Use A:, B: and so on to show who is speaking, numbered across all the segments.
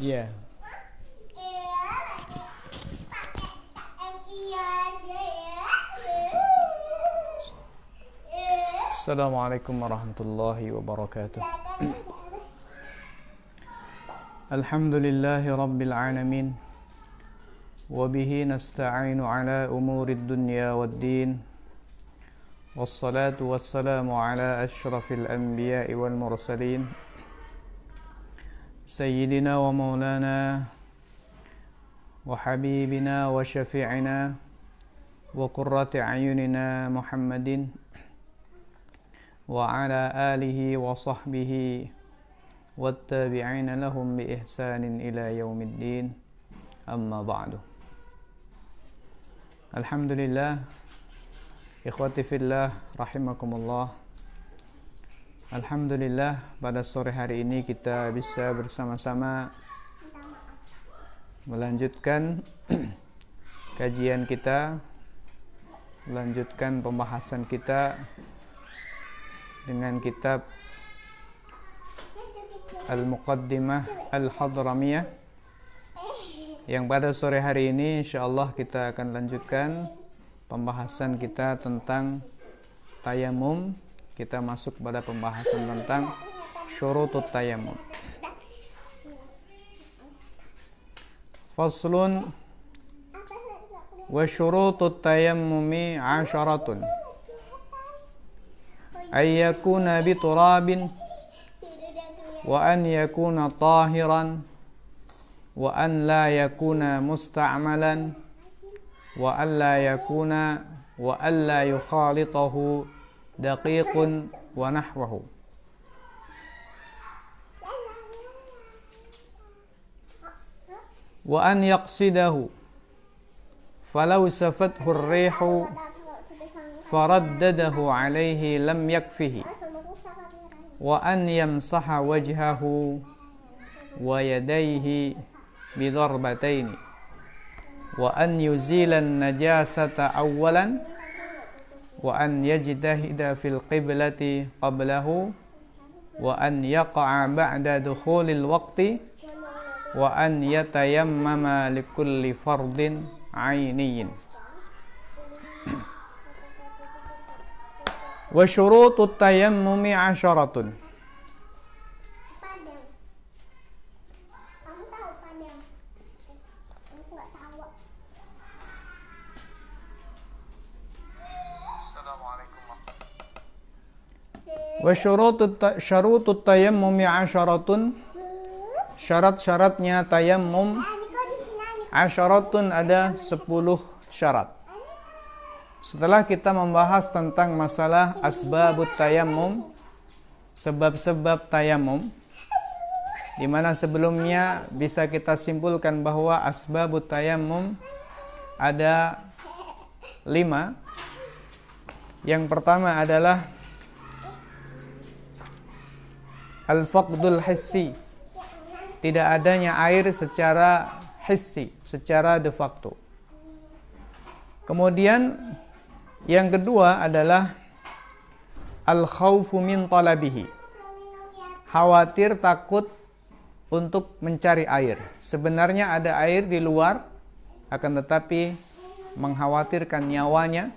A: Yeah. السلام عليكم ورحمة الله وبركاته. الحمد لله رب العالمين وبه نستعين على أمور الدنيا والدين والصلاة والسلام على أشرف الأنبياء والمرسلين سيدنا ومولانا وحبيبنا وشفيعنا وقرة أعيننا محمد وعلى آله وصحبه والتابعين لهم بإحسان إلى يوم الدين. أما بعد. Alhamdulillah Ikhwati fillah Rahimakumullah Alhamdulillah pada sore hari ini kita bisa bersama-sama Melanjutkan Kajian kita Melanjutkan pembahasan kita Dengan kitab Al-Muqaddimah Al-Hadramiyah yang pada sore hari ini insyaallah kita akan lanjutkan pembahasan kita tentang tayamum. Kita masuk pada pembahasan tentang syurutut tayamum. Faslun wa syurutut tayammumi asharatun. Ay yakuna bi turabin wa an yakuna tahiran وأن لا يكون مستعملا وأن لا يكون وأن لا يخالطه دقيق ونحوه. وأن يقصده. فلو سفته الريح فردده عليه لم يكفه. وأن يمسح وجهه ويديه بضربتين. وأن يزيل النجاسة أولا وأن يجتهد في القبلة قبله وأن يقع بعد دخول الوقت وأن يتيمم لكل فرض عيني. وشروط التيمم عشرة. Wa syarutut tayammumi Syarat-syaratnya tayammum Asyaratun ada 10 syarat Setelah kita membahas tentang masalah asbabut tayammum Sebab-sebab tayammum di mana sebelumnya bisa kita simpulkan bahwa asbabut tayammum ada lima. Yang pertama adalah al-faqdul hissi. Tidak adanya air secara hissi secara de facto. Kemudian yang kedua adalah al-khawfu min talabihi. Khawatir takut untuk mencari air. Sebenarnya ada air di luar akan tetapi mengkhawatirkan nyawanya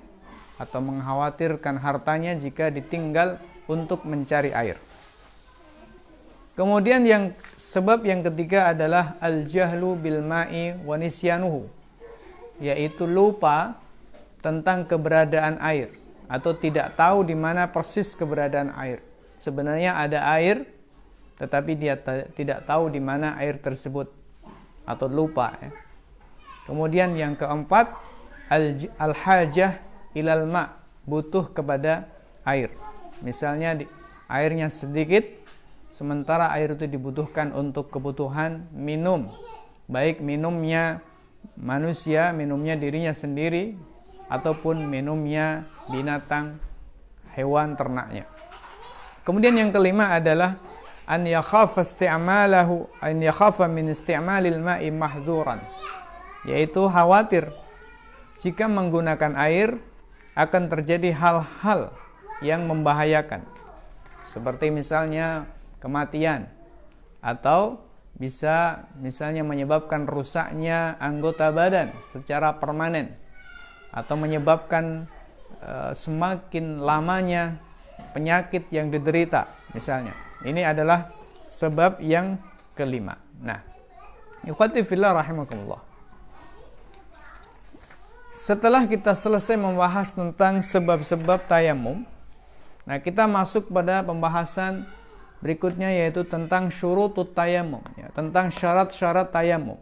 A: atau mengkhawatirkan hartanya jika ditinggal untuk mencari air. Kemudian yang sebab yang ketiga adalah al-jahlu bil ma'i wa yaitu lupa tentang keberadaan air atau tidak tahu di mana persis keberadaan air. Sebenarnya ada air tetapi dia tidak tahu di mana air tersebut atau lupa ya. Kemudian yang keempat al-hajah ilal ma butuh kepada air. Misalnya airnya sedikit sementara air itu dibutuhkan untuk kebutuhan minum. Baik minumnya manusia minumnya dirinya sendiri ataupun minumnya binatang hewan ternaknya. Kemudian yang kelima adalah an yakhafa isti'malahu an yakhafa min isti'malil ma'i mahdzuran yaitu khawatir jika menggunakan air akan terjadi hal-hal yang membahayakan. Seperti misalnya kematian atau bisa misalnya menyebabkan rusaknya anggota badan secara permanen atau menyebabkan uh, semakin lamanya penyakit yang diderita misalnya. Ini adalah sebab yang kelima. Nah, ikhwati rahimakumullah. Setelah kita selesai membahas tentang sebab-sebab tayamum, nah kita masuk pada pembahasan berikutnya yaitu tentang syurutut tayamum, ya, tentang syarat-syarat tayamum.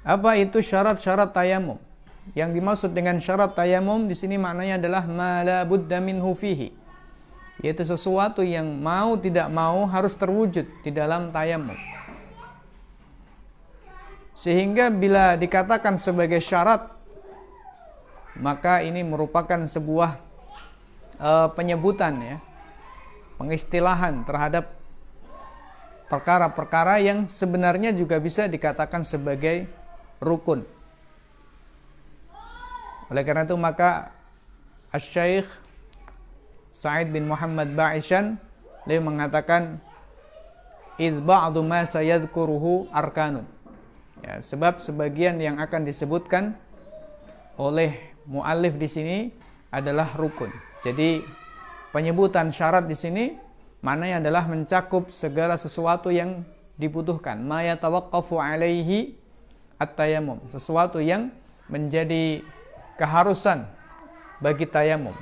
A: Apa itu syarat-syarat tayamum? Yang dimaksud dengan syarat tayamum di sini maknanya adalah mala budda minhu fihi. Yaitu sesuatu yang mau tidak mau harus terwujud di dalam tayamum. Sehingga bila dikatakan sebagai syarat maka ini merupakan sebuah uh, penyebutan ya, pengistilahan terhadap perkara-perkara yang sebenarnya juga bisa dikatakan sebagai rukun. Oleh karena itu maka Asy-Syaikh Sa'id bin Muhammad Ba'ishan dia mengatakan id ba'du ma sayadhkuruhu arkanun Ya, sebab sebagian yang akan disebutkan oleh muallif di sini adalah rukun. Jadi penyebutan syarat di sini maknanya adalah mencakup segala sesuatu yang dibutuhkan. Ma yatawaqqafu alaihi at-tayammum. Sesuatu yang menjadi keharusan bagi tayamum.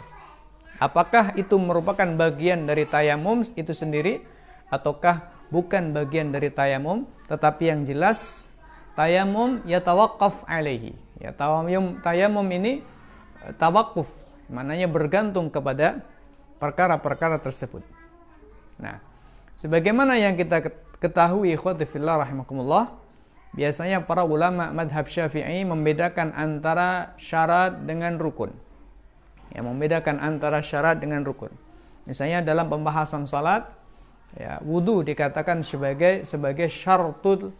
A: Apakah itu merupakan bagian dari tayamum itu sendiri ataukah bukan bagian dari tayamum tetapi yang jelas tayamum yatawaqqaf alaihi. Ya, tayamum tayamum ini eh, tawakuf, maknanya bergantung kepada perkara-perkara tersebut. Nah, sebagaimana yang kita ketahui ikhwati biasanya para ulama madhab syafi'i membedakan antara syarat dengan rukun. Ya, membedakan antara syarat dengan rukun. Misalnya dalam pembahasan salat, ya, wudhu dikatakan sebagai sebagai syaratul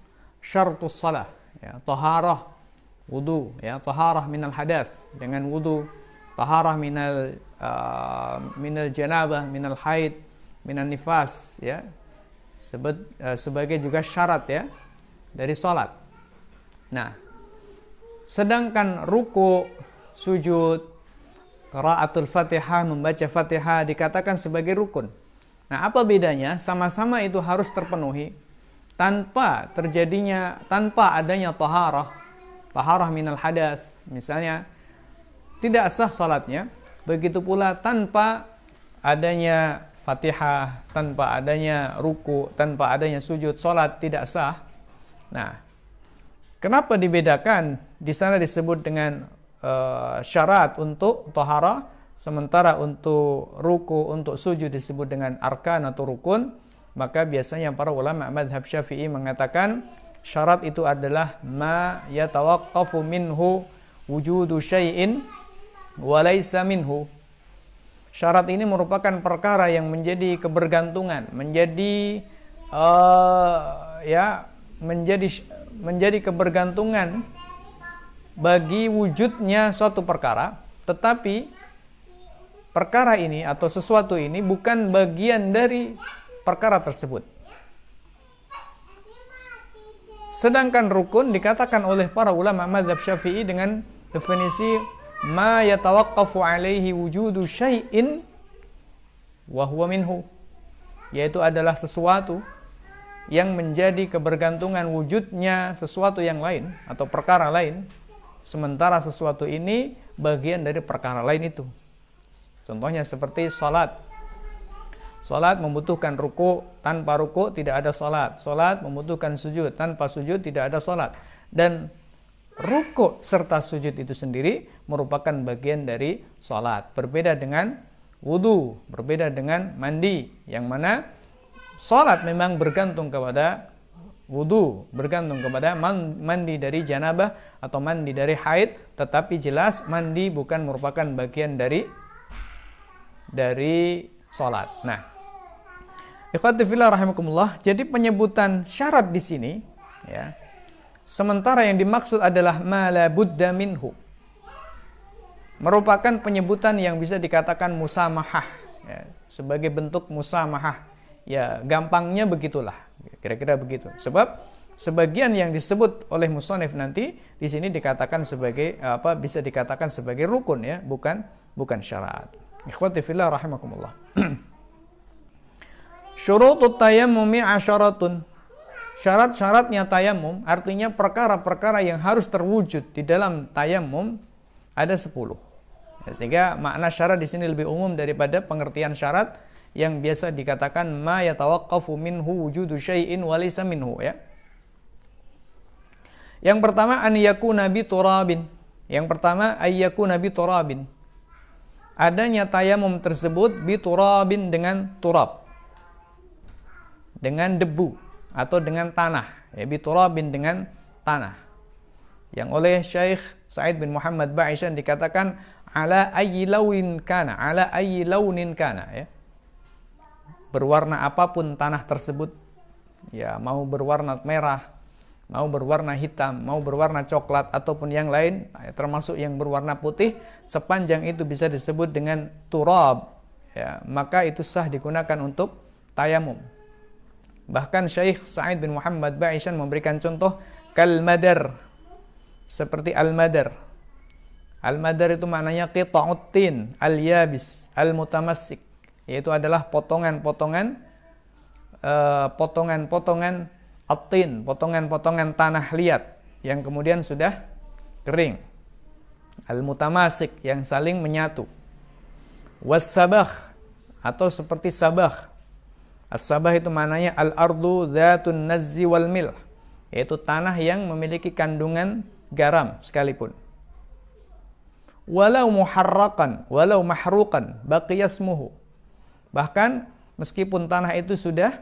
A: syartus salah ya taharah wudu ya taharah minal hadas dengan wudu taharah minal uh, minal janabah minal haid minal nifas ya. Sebet, uh, sebagai juga syarat ya dari salat nah sedangkan ruku sujud qiraatul fatihah membaca fatihah dikatakan sebagai rukun. Nah apa bedanya? Sama-sama itu harus terpenuhi tanpa terjadinya tanpa adanya taharah. Taharah minal hadas misalnya tidak sah salatnya. Begitu pula tanpa adanya fatihah tanpa adanya ruku tanpa adanya sujud salat tidak sah. Nah kenapa dibedakan? Di sana disebut dengan uh, syarat untuk taharah sementara untuk ruku untuk sujud disebut dengan arkan atau rukun. Maka biasanya para ulama madhab syafi'i mengatakan syarat itu adalah ma yatawaqqafu minhu wujudu syai'in walaysa minhu syarat ini merupakan perkara yang menjadi kebergantungan menjadi uh, ya menjadi menjadi kebergantungan bagi wujudnya suatu perkara tetapi perkara ini atau sesuatu ini bukan bagian dari perkara tersebut. Sedangkan rukun dikatakan oleh para ulama mazhab Syafi'i dengan definisi ma yatawaqqafu alaihi wujudu syai'in wa huwa yaitu adalah sesuatu yang menjadi kebergantungan wujudnya sesuatu yang lain atau perkara lain sementara sesuatu ini bagian dari perkara lain itu contohnya seperti salat Salat membutuhkan ruku, tanpa ruku tidak ada salat. Salat membutuhkan sujud, tanpa sujud tidak ada salat. Dan ruku serta sujud itu sendiri merupakan bagian dari salat. Berbeda dengan wudu, berbeda dengan mandi, yang mana salat memang bergantung kepada wudu, bergantung kepada mandi dari janabah atau mandi dari haid, tetapi jelas mandi bukan merupakan bagian dari dari salat. Nah, Ikhwatifillah rahimakumullah. Jadi penyebutan syarat di sini ya. Sementara yang dimaksud adalah mala buddha minhu. Merupakan penyebutan yang bisa dikatakan musamahah ya, sebagai bentuk musamahah. Ya, gampangnya begitulah. Kira-kira begitu. Sebab sebagian yang disebut oleh musonef nanti di sini dikatakan sebagai apa bisa dikatakan sebagai rukun ya, bukan bukan syarat. Ikhwati fillah rahimakumullah. Syurutut tayammumi asyaratun. Syarat-syaratnya tayamum artinya perkara-perkara yang harus terwujud di dalam tayamum ada 10. Ya, sehingga makna syarat di sini lebih umum daripada pengertian syarat yang biasa dikatakan ma yatawaqqafu minhu wujudu syai'in walisa minhu ya. Yang pertama an yakuna bi turabin. Yang pertama ayyakuna bi turabin. Adanya tayamum tersebut bi turabin dengan turab. Dengan debu atau dengan tanah. Ya bi turabin dengan tanah. Yang oleh Syekh Said bin Muhammad Ba'ishan dikatakan ala ayyi launin kana, ala ayyi launin kana ya. Berwarna apa pun tanah tersebut. Ya, mau berwarna merah, mau berwarna hitam, mau berwarna coklat ataupun yang lain, termasuk yang berwarna putih, sepanjang itu bisa disebut dengan turab, ya, maka itu sah digunakan untuk tayamum. Bahkan Syekh Sa'id bin Muhammad Ba'ishan memberikan contoh kalmadar, seperti al-madar. Al-madar itu maknanya qita'utin, al-yabis, al-mutamassik, yaitu adalah potongan-potongan uh, potongan-potongan atin, potongan-potongan tanah liat yang kemudian sudah kering. Al-mutamasik yang saling menyatu. Was-sabah atau seperti sabah. As-sabah itu maknanya al-ardu dzatun nazzi wal mil, yaitu tanah yang memiliki kandungan garam sekalipun. Walau muharrakan, walau mahrukan, baqiyasmuhu. Bahkan meskipun tanah itu sudah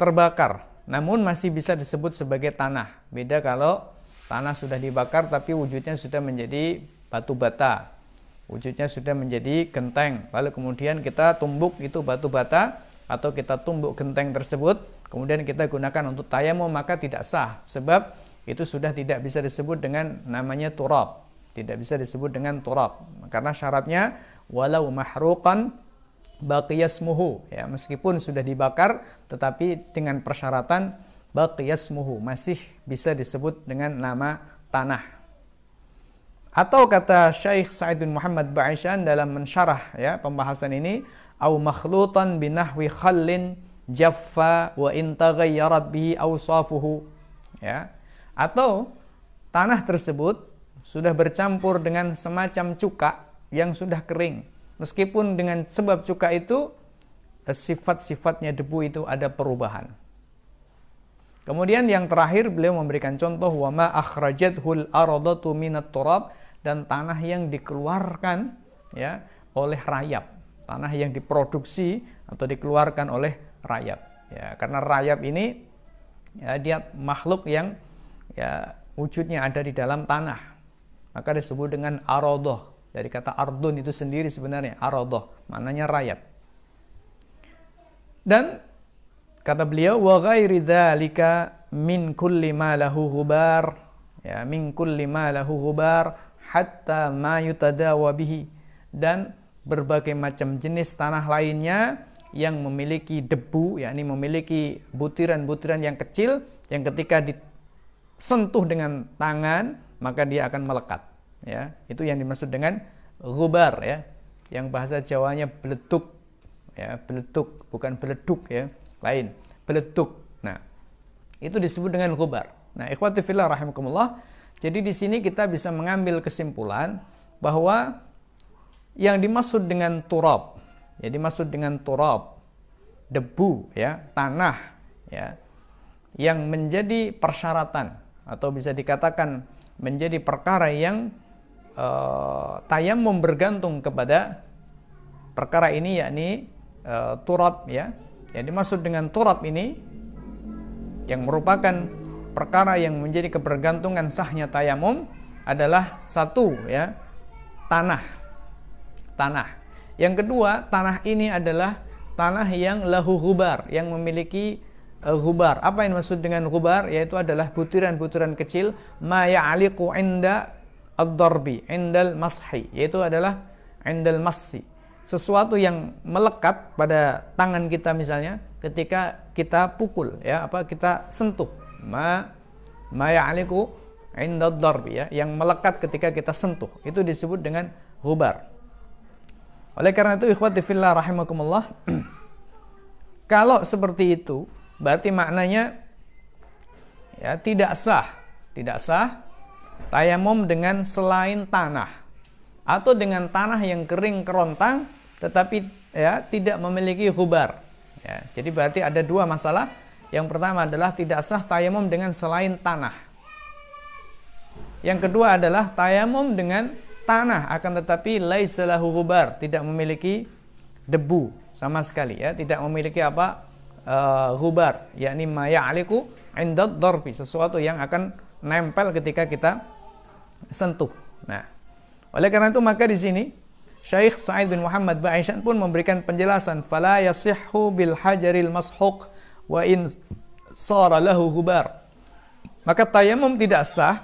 A: terbakar, namun masih bisa disebut sebagai tanah. Beda kalau tanah sudah dibakar tapi wujudnya sudah menjadi batu bata. Wujudnya sudah menjadi genteng. Lalu kemudian kita tumbuk itu batu bata atau kita tumbuk genteng tersebut, kemudian kita gunakan untuk tayamum maka tidak sah sebab itu sudah tidak bisa disebut dengan namanya turab. Tidak bisa disebut dengan turab. Karena syaratnya walau mahruqan baqiyasmuhu ya meskipun sudah dibakar tetapi dengan persyaratan baqiyasmuhu masih bisa disebut dengan nama tanah atau kata Syekh Sa'id bin Muhammad Ba'ishan dalam mensyarah ya pembahasan ini au makhlutan binahwi khallin jaffa wa in taghayyarat bihi awsafuhu. Ya. Atau tanah tersebut sudah bercampur dengan semacam cuka yang sudah kering. Meskipun dengan sebab cuka itu eh, sifat-sifatnya debu itu ada perubahan. Kemudian yang terakhir beliau memberikan contoh wama akhrajathul aradatu minat turab dan tanah yang dikeluarkan ya oleh rayap, tanah yang diproduksi atau dikeluarkan oleh rayap. Ya, karena rayap ini ya, dia makhluk yang ya wujudnya ada di dalam tanah. Maka disebut dengan arodoh dari kata ardun itu sendiri sebenarnya aradah, maknanya rayap. Dan kata beliau wa ghairi dzalika min kulli ma lahu ghubar ya min kulli ma lahu ghubar hatta ma yutadawa bihi dan berbagai macam jenis tanah lainnya yang memiliki debu yakni memiliki butiran-butiran yang kecil yang ketika disentuh dengan tangan maka dia akan melekat ya. Itu yang dimaksud dengan gubar ya. Yang bahasa Jawanya beletuk ya. Beletuk bukan beleduk ya. Lain beletuk. Nah itu disebut dengan gubar nah ikhwati fillah rahimakumullah jadi di sini kita bisa mengambil kesimpulan bahwa yang dimaksud dengan turab ya dimaksud dengan turab debu ya tanah ya yang menjadi persyaratan atau bisa dikatakan menjadi perkara yang uh, tayamum bergantung kepada perkara ini yakni uh, turab ya. Yang dimaksud dengan turab ini yang merupakan perkara yang menjadi kebergantungan sahnya tayamum adalah satu ya tanah tanah. Yang kedua tanah ini adalah tanah yang lahu hubar yang memiliki uh, hubar apa yang dimaksud dengan hubar yaitu adalah butiran-butiran kecil ma ya'liqu inda ad-darbi indal mashi yaitu adalah indal massi. Sesuatu yang melekat pada tangan kita misalnya ketika kita pukul ya apa kita sentuh. Ma ma ya'liku inda darbi ya yang melekat ketika kita sentuh. Itu disebut dengan ghubar oleh karena itu ikhwati fillah rahimakumullah kalau seperti itu berarti maknanya ya tidak sah tidak sah tayamum dengan selain tanah atau dengan tanah yang kering kerontang tetapi ya tidak memiliki hubar. Ya, jadi berarti ada dua masalah. Yang pertama adalah tidak sah tayamum dengan selain tanah. Yang kedua adalah tayamum dengan tanah akan tetapi laisalahu hubar, tidak memiliki debu sama sekali ya, tidak memiliki apa? Uh, hubar, yakni maya aliku indad darbi, sesuatu yang akan nempel ketika kita sentuh. Nah, oleh karena itu maka di sini Syekh Sa'id bin Muhammad Ba'ishan pun memberikan penjelasan fala yasihhu bil hajaril mashuq wa in sara lahu hubar. Maka tayamum tidak sah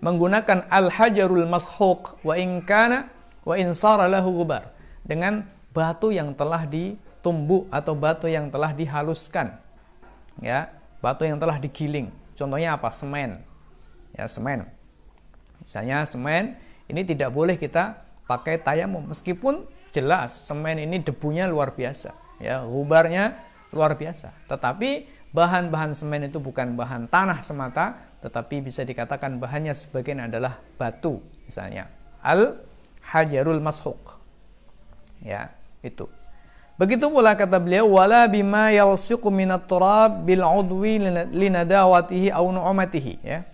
A: menggunakan al hajarul mashuq wa in kana wa in lahu hubar dengan batu yang telah ditumbuk atau batu yang telah dihaluskan. Ya, batu yang telah digiling. Contohnya apa? Semen. Ya, semen. Misalnya semen ini tidak boleh kita pakai tayamum meskipun jelas semen ini debunya luar biasa, ya, gubarnya luar biasa. Tetapi bahan-bahan semen itu bukan bahan tanah semata, tetapi bisa dikatakan bahannya sebagian adalah batu misalnya. Al hajarul mashuk. Ya, itu. Begitu pula kata beliau wala bima yalsiqu minat turab bil udwi linadawatihi au nu'matihi ya.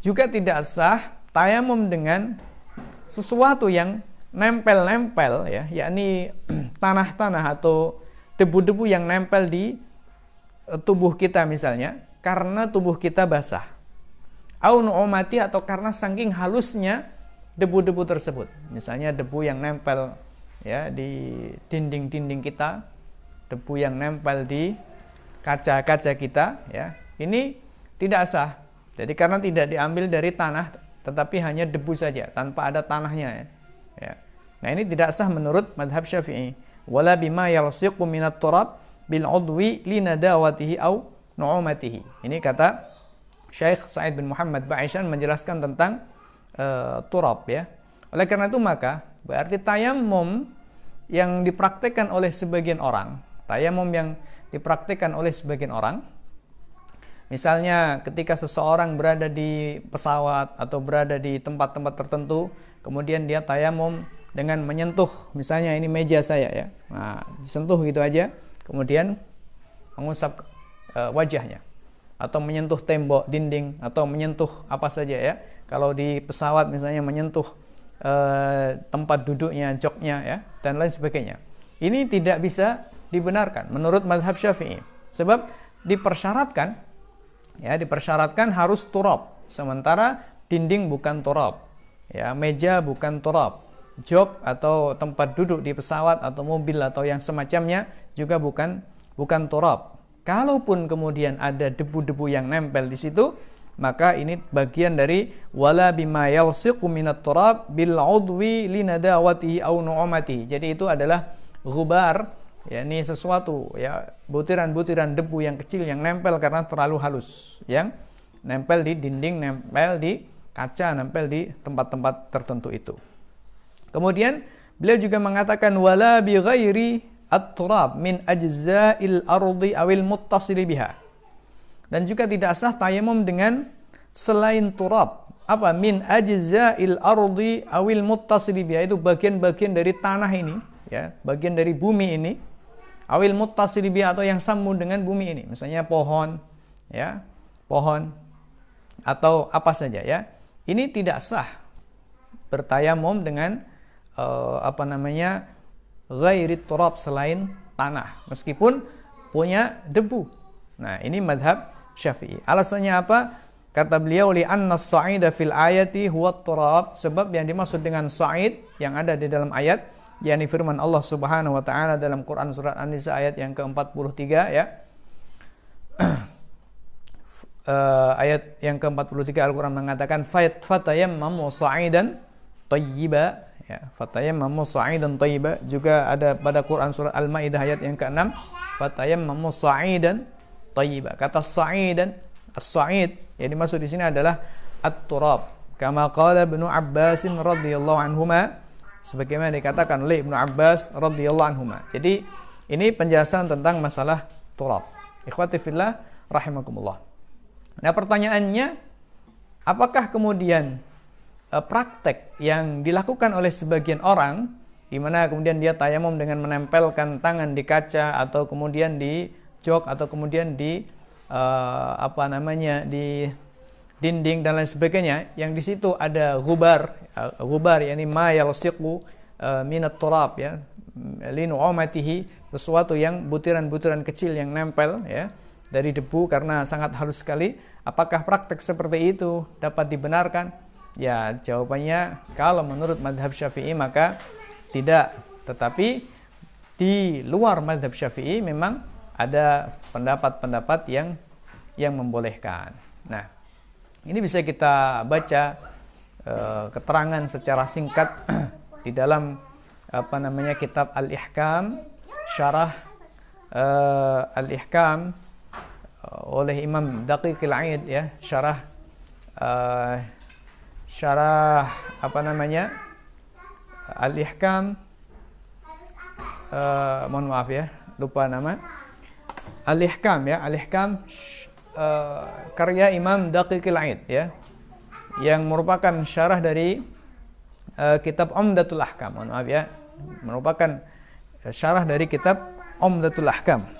A: Juga tidak sah tayamum dengan sesuatu yang nempel-nempel ya, yakni tanah-tanah atau debu-debu yang nempel di e, tubuh kita misalnya karena tubuh kita basah. Au nu'umati atau karena saking halusnya debu-debu tersebut. Misalnya debu yang nempel ya di dinding-dinding kita, debu yang nempel di kaca-kaca kita ya. Ini tidak sah. Jadi karena tidak diambil dari tanah tetapi hanya debu saja tanpa ada tanahnya ya. ya. Nah, ini tidak sah menurut madhab Syafi'i. Wala bima yalsiqu minat turab bil udwi linadawatihi au nu'umatihi. Ini kata Syekh Said bin Muhammad Ba'ishan menjelaskan tentang uh, turab ya. Oleh karena itu maka berarti tayamum yang dipraktekkan oleh sebagian orang, tayamum yang dipraktekkan oleh sebagian orang Misalnya ketika seseorang berada di pesawat atau berada di tempat-tempat tertentu, kemudian dia tayamum dengan menyentuh, misalnya ini meja saya ya, nah disentuh gitu aja, kemudian mengusap e, wajahnya, atau menyentuh tembok, dinding, atau menyentuh apa saja ya. Kalau di pesawat misalnya menyentuh e, tempat duduknya, joknya ya, dan lain sebagainya. Ini tidak bisa dibenarkan menurut madhab syafi'i, sebab dipersyaratkan ya dipersyaratkan harus turab sementara dinding bukan turab ya meja bukan turab jok atau tempat duduk di pesawat atau mobil atau yang semacamnya juga bukan bukan turab kalaupun kemudian ada debu-debu yang nempel di situ maka ini bagian dari wala bima yalsiqu minat turab bil udwi linadawatihi au nu'amatihi jadi itu adalah ghubar ya ini sesuatu ya butiran-butiran debu yang kecil yang nempel karena terlalu halus yang nempel di dinding nempel di kaca nempel di tempat-tempat tertentu itu. Kemudian beliau juga mengatakan wala bi ghairi at-turab min ajza'il ardi awil muttasili biha. Dan juga tidak sah tayamum dengan selain turab. Apa? Min ajza'il ardi awil muttasili biha. Itu bagian-bagian dari tanah ini ya. Bagian dari bumi ini. Awil muttasil atau yang sambung dengan bumi ini. Misalnya pohon ya. Pohon. Atau apa saja ya. Ini tidak sah bertayamum dengan uh, apa namanya ghairi turab selain tanah meskipun punya debu. Nah ini madhab syafi'i. Alasannya apa? Kata beliau li anna sa'ida fil ayati huwa turab. Sebab yang dimaksud dengan sa'id yang ada di dalam ayat yakni firman Allah Subhanahu wa taala dalam Quran surat An-Nisa ayat yang ke-43 ya. uh, ayat yang ke-43 Al-Qur'an mengatakan fat fatayammamu sa'idan tayyiba ya fatayammamu sa'idan thayyiba juga ada pada Quran surat Al-Maidah ayat yang ke-6 fatayammamu sa'idan thayyiba kata sa'idan as-sa'id yang dimaksud di sini adalah at-turab. Kama qala Ibnu Abbas radhiyallahu anhuma sebagaimana dikatakan oleh Ibnu Abbas radhiyallahu anhuma. Jadi ini penjelasan tentang masalah turab. Ikhwati fillah rahimakumullah. Nah pertanyaannya apakah kemudian praktek yang dilakukan oleh sebagian orang di mana kemudian dia tayamum dengan menempelkan tangan di kaca atau kemudian di jok atau kemudian di uh, apa namanya di dinding dan lain sebagainya. Yang di situ ada gubar uh, gubar yakni ma yalsiqu uh, minat turab ya linu umatihi sesuatu yang butiran-butiran kecil yang nempel ya dari debu karena sangat halus sekali. Apakah praktek seperti itu dapat dibenarkan Ya, jawabannya kalau menurut madhab syafi'i maka tidak. Tetapi di luar madhab syafi'i memang ada pendapat-pendapat yang yang membolehkan. Nah, ini bisa kita baca e, keterangan secara singkat di dalam apa namanya kitab Al-Ihkam syarah e, Al-Ihkam eh, oleh Imam Daqiqil Aid ya, syarah e, syarah apa namanya Al-Ihkam. Uh, mohon maaf ya lupa nama. Al-Ihkam ya Al-Ihkam uh, karya Imam Daqiqil Aid ya yang merupakan syarah dari uh, kitab Umdatul Ahkam. Mohon maaf ya merupakan syarah dari kitab Umdatul Ahkam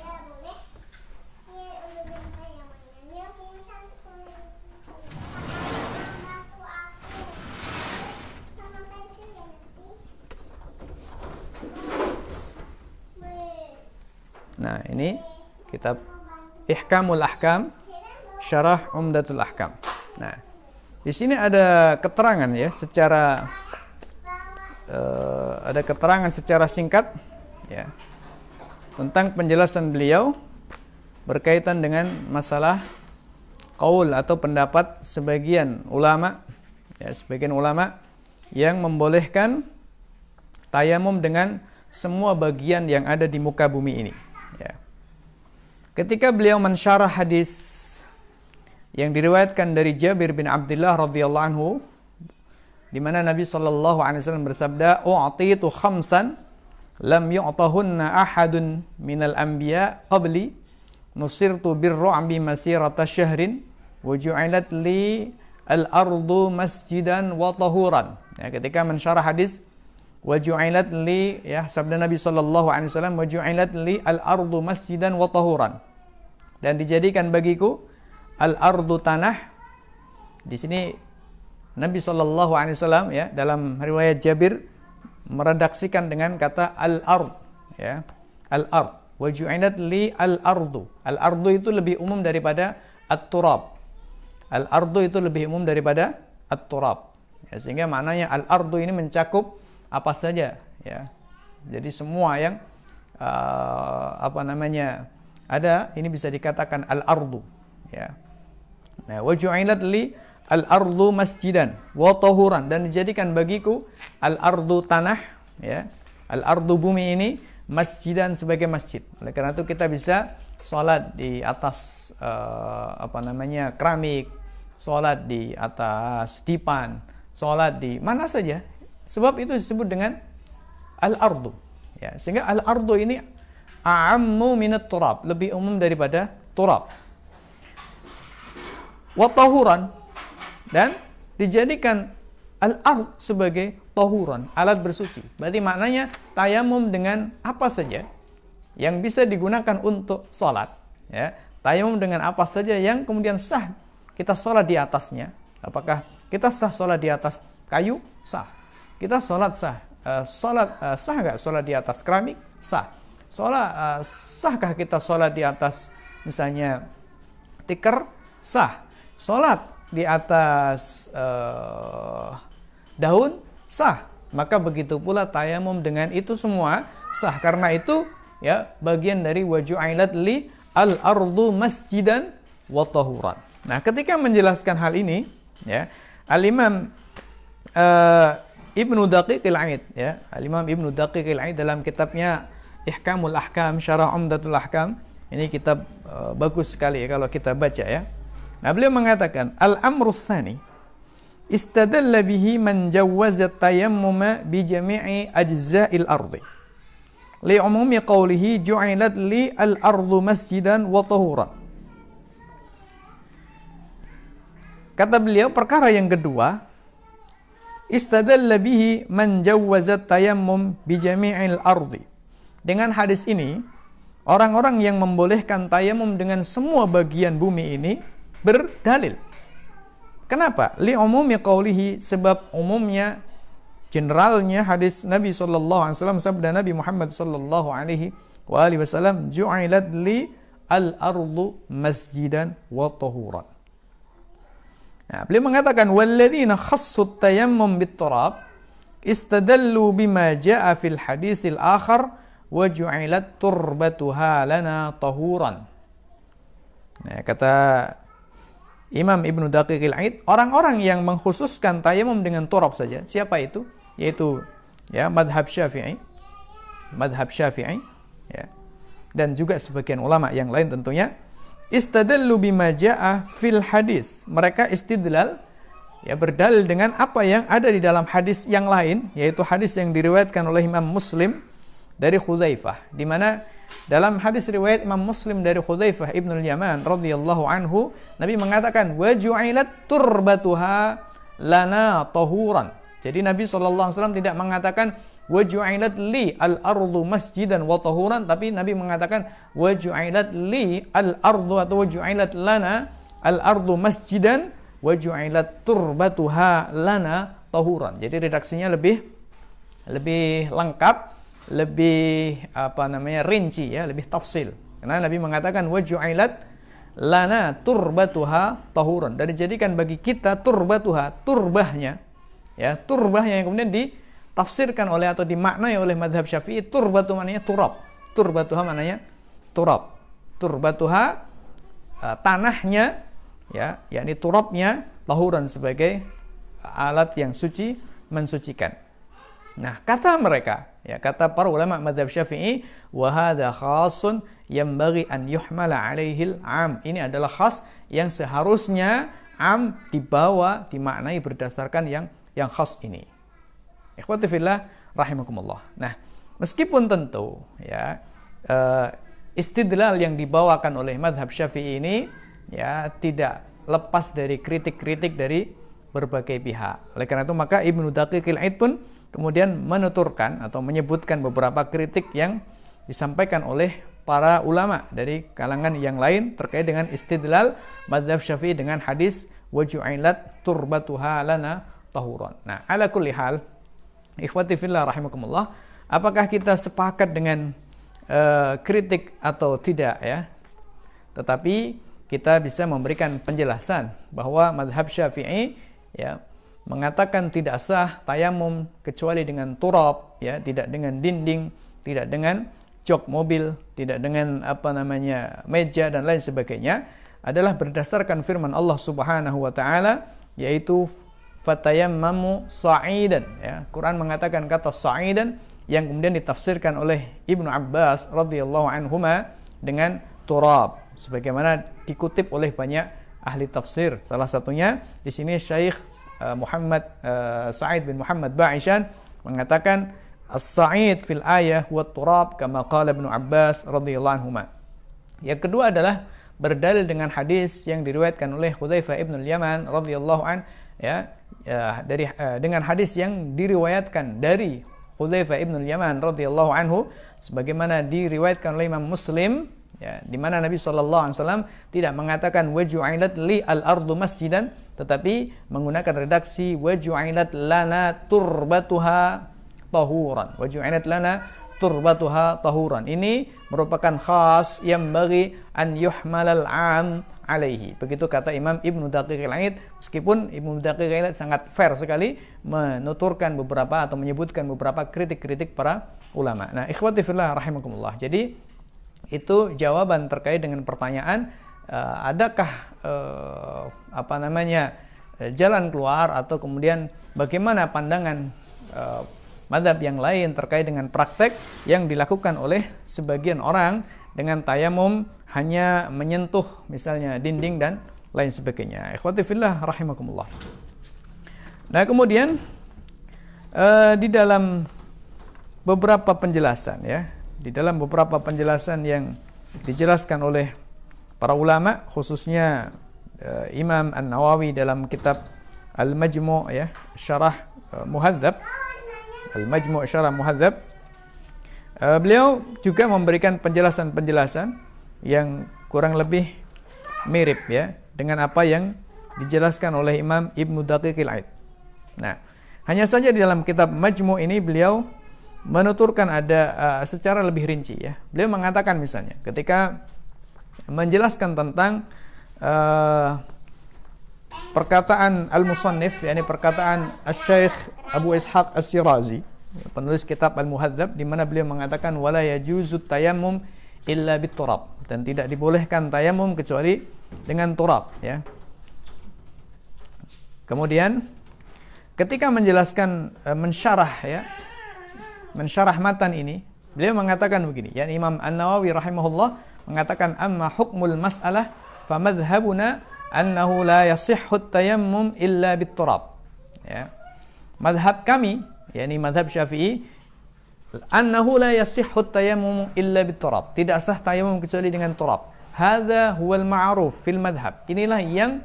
A: Nah, ini kitab Ihkamul Ahkam Syarah Umdatul Ahkam. Nah, di sini ada keterangan ya secara uh, ada keterangan secara singkat ya tentang penjelasan beliau berkaitan dengan masalah kaul atau pendapat sebagian ulama ya sebagian ulama yang membolehkan tayamum dengan semua bagian yang ada di muka bumi ini. Ketika beliau mensyarah hadis yang diriwayatkan dari Jabir bin Abdullah radhiyallahu anhu di mana Nabi sallallahu alaihi wasallam bersabda, "U'titu khamsan lam yu'tahunna ahadun minal anbiya qabli nusirtu birru'bi masirata syahrin wa ju'ilat li al-ardu masjidan wa tahuran." Ya, ketika mensyarah hadis wa ju'ilat li ya sabda Nabi sallallahu alaihi wasallam wa ju'ilat li al-ardu masjidan wa tahuran. Dan dijadikan bagiku al-ardu tanah. Di sini Nabi Shallallahu Alaihi Wasallam ya dalam riwayat Jabir meredaksikan dengan kata al-ard ya al-ard. wajuinat li al-ardu al-ardu itu lebih umum daripada at-turab. Al-ardu itu lebih umum daripada at-turab. Ya, sehingga maknanya al-ardu ini mencakup apa saja ya. Jadi semua yang uh, apa namanya ada ini bisa dikatakan al-ardu ya. Nah waju'ilat li al-ardu masjidan wa tahuran dan dijadikan bagiku al-ardu tanah ya. Al-ardu bumi ini masjidan sebagai masjid. Oleh karena itu kita bisa sholat di atas uh, apa namanya keramik sholat di atas dipan sholat di mana saja sebab itu disebut dengan al-ardu ya sehingga al-ardu ini a'ammu minat turab, lebih umum daripada turab. Watahuran dan dijadikan al-ard sebagai tahuran, alat bersuci. Berarti maknanya tayamum dengan apa saja yang bisa digunakan untuk sholat. Ya, tayamum dengan apa saja yang kemudian sah kita sholat di atasnya. Apakah kita sah sholat di atas kayu? Sah. Kita sholat sah. Uh, sholat uh, sah nggak sholat di atas keramik? Sah. Sholat, uh, sahkah kita sholat di atas misalnya tikar? Sah. Sholat di atas uh, daun? Sah. Maka begitu pula tayamum dengan itu semua sah. Karena itu ya bagian dari waju'ilat li al-ardu masjidan wa tahuran. Nah, ketika menjelaskan hal ini ya, Al-Imam uh, Ibnu Daqiqil Aid ya. Al-Imam Ibnu Daqiqil Aid dalam kitabnya Ihkamul Ahkam Syarah Umdatul Ahkam. Ini kitab uh, bagus sekali ya kalau kita baca ya. Nah, beliau mengatakan al-amru tsani istadalla bihi man jawwaza tayammuma bi jami'i ajza'il ardi. Li umumi qawlihi ju'ilat li al-ardu masjidan wa tahuran. Kata beliau perkara yang kedua istadalla bihi man jawwaza tayammum bi jami'il ardi dengan hadis ini, orang-orang yang membolehkan tayamum dengan semua bagian bumi ini berdalil. Kenapa? Li umumi qawlihi sebab umumnya generalnya hadis Nabi sallallahu alaihi wasallam sabda Nabi Muhammad sallallahu alaihi wa alihi wasallam ju'ilat li al-ardu masjidan wa tahuran. Nah, beliau mengatakan walladzina khassu tayammum bit-turab istadallu bima jaa fil haditsil akhar waju'ilat turbatuha lana tahuran. Nah, kata Imam Ibnu Daqiqil Aid, orang-orang yang mengkhususkan tayamum dengan turab saja. Siapa itu? Yaitu ya madhab Syafi'i. Madhab Syafi'i ya. Dan juga sebagian ulama yang lain tentunya istadallu bima jaa fil hadis. Mereka istidlal ya berdalil dengan apa yang ada di dalam hadis yang lain yaitu hadis yang diriwayatkan oleh Imam Muslim dari Khuzaifah di mana dalam hadis riwayat Imam Muslim dari Khuzaifah Ibnu Yaman radhiyallahu anhu Nabi mengatakan wa ju'ilat turbatuha lana tahuran. Jadi Nabi SAW tidak mengatakan wa ju'ilat li al-ardu masjidan wa tahuran tapi Nabi mengatakan wa ju'ilat li al-ardu atau wa ju'ilat lana al-ardu masjidan wa ju'ilat turbatuha lana tahuran. Jadi redaksinya lebih lebih lengkap lebih apa namanya rinci ya, lebih tafsil. Karena Nabi mengatakan waju'ilat lana turbatuha tahuran dan dijadikan bagi kita turbatuha turbahnya ya turbahnya yang kemudian ditafsirkan oleh atau dimaknai oleh madhab syafi'i turbatu maknanya turab turbatuha maknanya turab turbatuha uh, tanahnya ya yakni turabnya tahuran sebagai alat yang suci mensucikan Nah, kata mereka, ya kata para ulama mazhab Syafi'i, wa hadza khasun bagi an yuhmala alaihi am. Ini adalah khas yang seharusnya am dibawa dimaknai berdasarkan yang yang khas ini. Ikhwati rahimakumullah. Nah, meskipun tentu ya uh, istidlal yang dibawakan oleh madhab Syafi'i ini ya tidak lepas dari kritik-kritik dari berbagai pihak. Oleh karena itu maka Ibnu Daqiqil Aid pun kemudian menuturkan atau menyebutkan beberapa kritik yang disampaikan oleh para ulama dari kalangan yang lain terkait dengan istidlal madhab syafi'i dengan hadis waju'ilat turbatuha lana tahuran. Nah, ala kulli hal, ikhwati fillah rahimakumullah, apakah kita sepakat dengan uh, kritik atau tidak ya? Tetapi kita bisa memberikan penjelasan bahwa madhab syafi'i ya mengatakan tidak sah tayamum kecuali dengan turab ya tidak dengan dinding tidak dengan jok mobil tidak dengan apa namanya meja dan lain sebagainya adalah berdasarkan firman Allah Subhanahu wa taala yaitu fatayammamu sa'idan ya Quran mengatakan kata sa'idan yang kemudian ditafsirkan oleh Ibnu Abbas radhiyallahu anhuma dengan turab sebagaimana dikutip oleh banyak ahli tafsir. Salah satunya di sini Syekh uh, Muhammad uh, Sa'id bin Muhammad Ba'ishan mengatakan as-sa'id fil ayah wa turab kama qala Ibnu Abbas radhiyallahu anhu. Yang kedua adalah berdalil dengan hadis yang diriwayatkan oleh Hudzaifah ibn al-Yaman radhiyallahu an ya, ya dari uh, dengan hadis yang diriwayatkan dari Hudzaifah ibn al-Yaman radhiyallahu anhu sebagaimana diriwayatkan oleh Imam Muslim Ya, di mana Nabi Shallallahu Alaihi Wasallam tidak mengatakan waju'ilat li al ardu masjidan, tetapi menggunakan redaksi waju'ilat lana turbatuha tahuran. Waju'ilat lana turbatuha tahuran. Ini merupakan khas yang bagi an yuhmalal am alaihi. Begitu kata Imam Ibnu Daqiq al meskipun Ibnu Daqiq al sangat fair sekali menuturkan beberapa atau menyebutkan beberapa kritik-kritik para ulama. Nah, ikhwati fillah rahimakumullah. Jadi itu jawaban terkait dengan pertanyaan uh, adakah uh, apa namanya uh, jalan keluar atau kemudian bagaimana pandangan uh, madhab yang lain terkait dengan praktek yang dilakukan oleh sebagian orang dengan tayamum hanya menyentuh misalnya dinding dan lain sebagainya. Ikhwati fillah rahimakumullah. Nah, kemudian uh, di dalam beberapa penjelasan ya, di dalam beberapa penjelasan yang dijelaskan oleh para ulama khususnya uh, Imam An-Nawawi dalam kitab Al-Majmu' ya, syarah uh, Muhadzab Al-Majmu' Syarah Muhadzab uh, beliau juga memberikan penjelasan-penjelasan yang kurang lebih mirip ya dengan apa yang dijelaskan oleh Imam Ibnu Daqiqil Aid. Nah, hanya saja di dalam kitab Majmu' ini beliau menuturkan ada uh, secara lebih rinci ya. Beliau mengatakan misalnya ketika menjelaskan tentang uh, perkataan al-musannif yakni perkataan Asy-Syaikh Abu Ishaq As-Sirazi penulis kitab Al-Muhadzab di mana beliau mengatakan wala yajuzu tayammum illa biturab dan tidak dibolehkan tayamum kecuali dengan turab ya. Kemudian ketika menjelaskan e, mensyarah ya mensyarah matan ini beliau mengatakan begini ya Imam An-Nawawi rahimahullah mengatakan amma hukmul mas'alah famadhhabuna annahu la yasihhu tayammum illa biturab. Ya. Madhab kami, yakni madhab Syafi'i, annahu la yasihhu tayammum illa biturab. Tidak sah tayamum kecuali dengan turab. Hadza huwal ma'ruf fil madhab. Inilah yang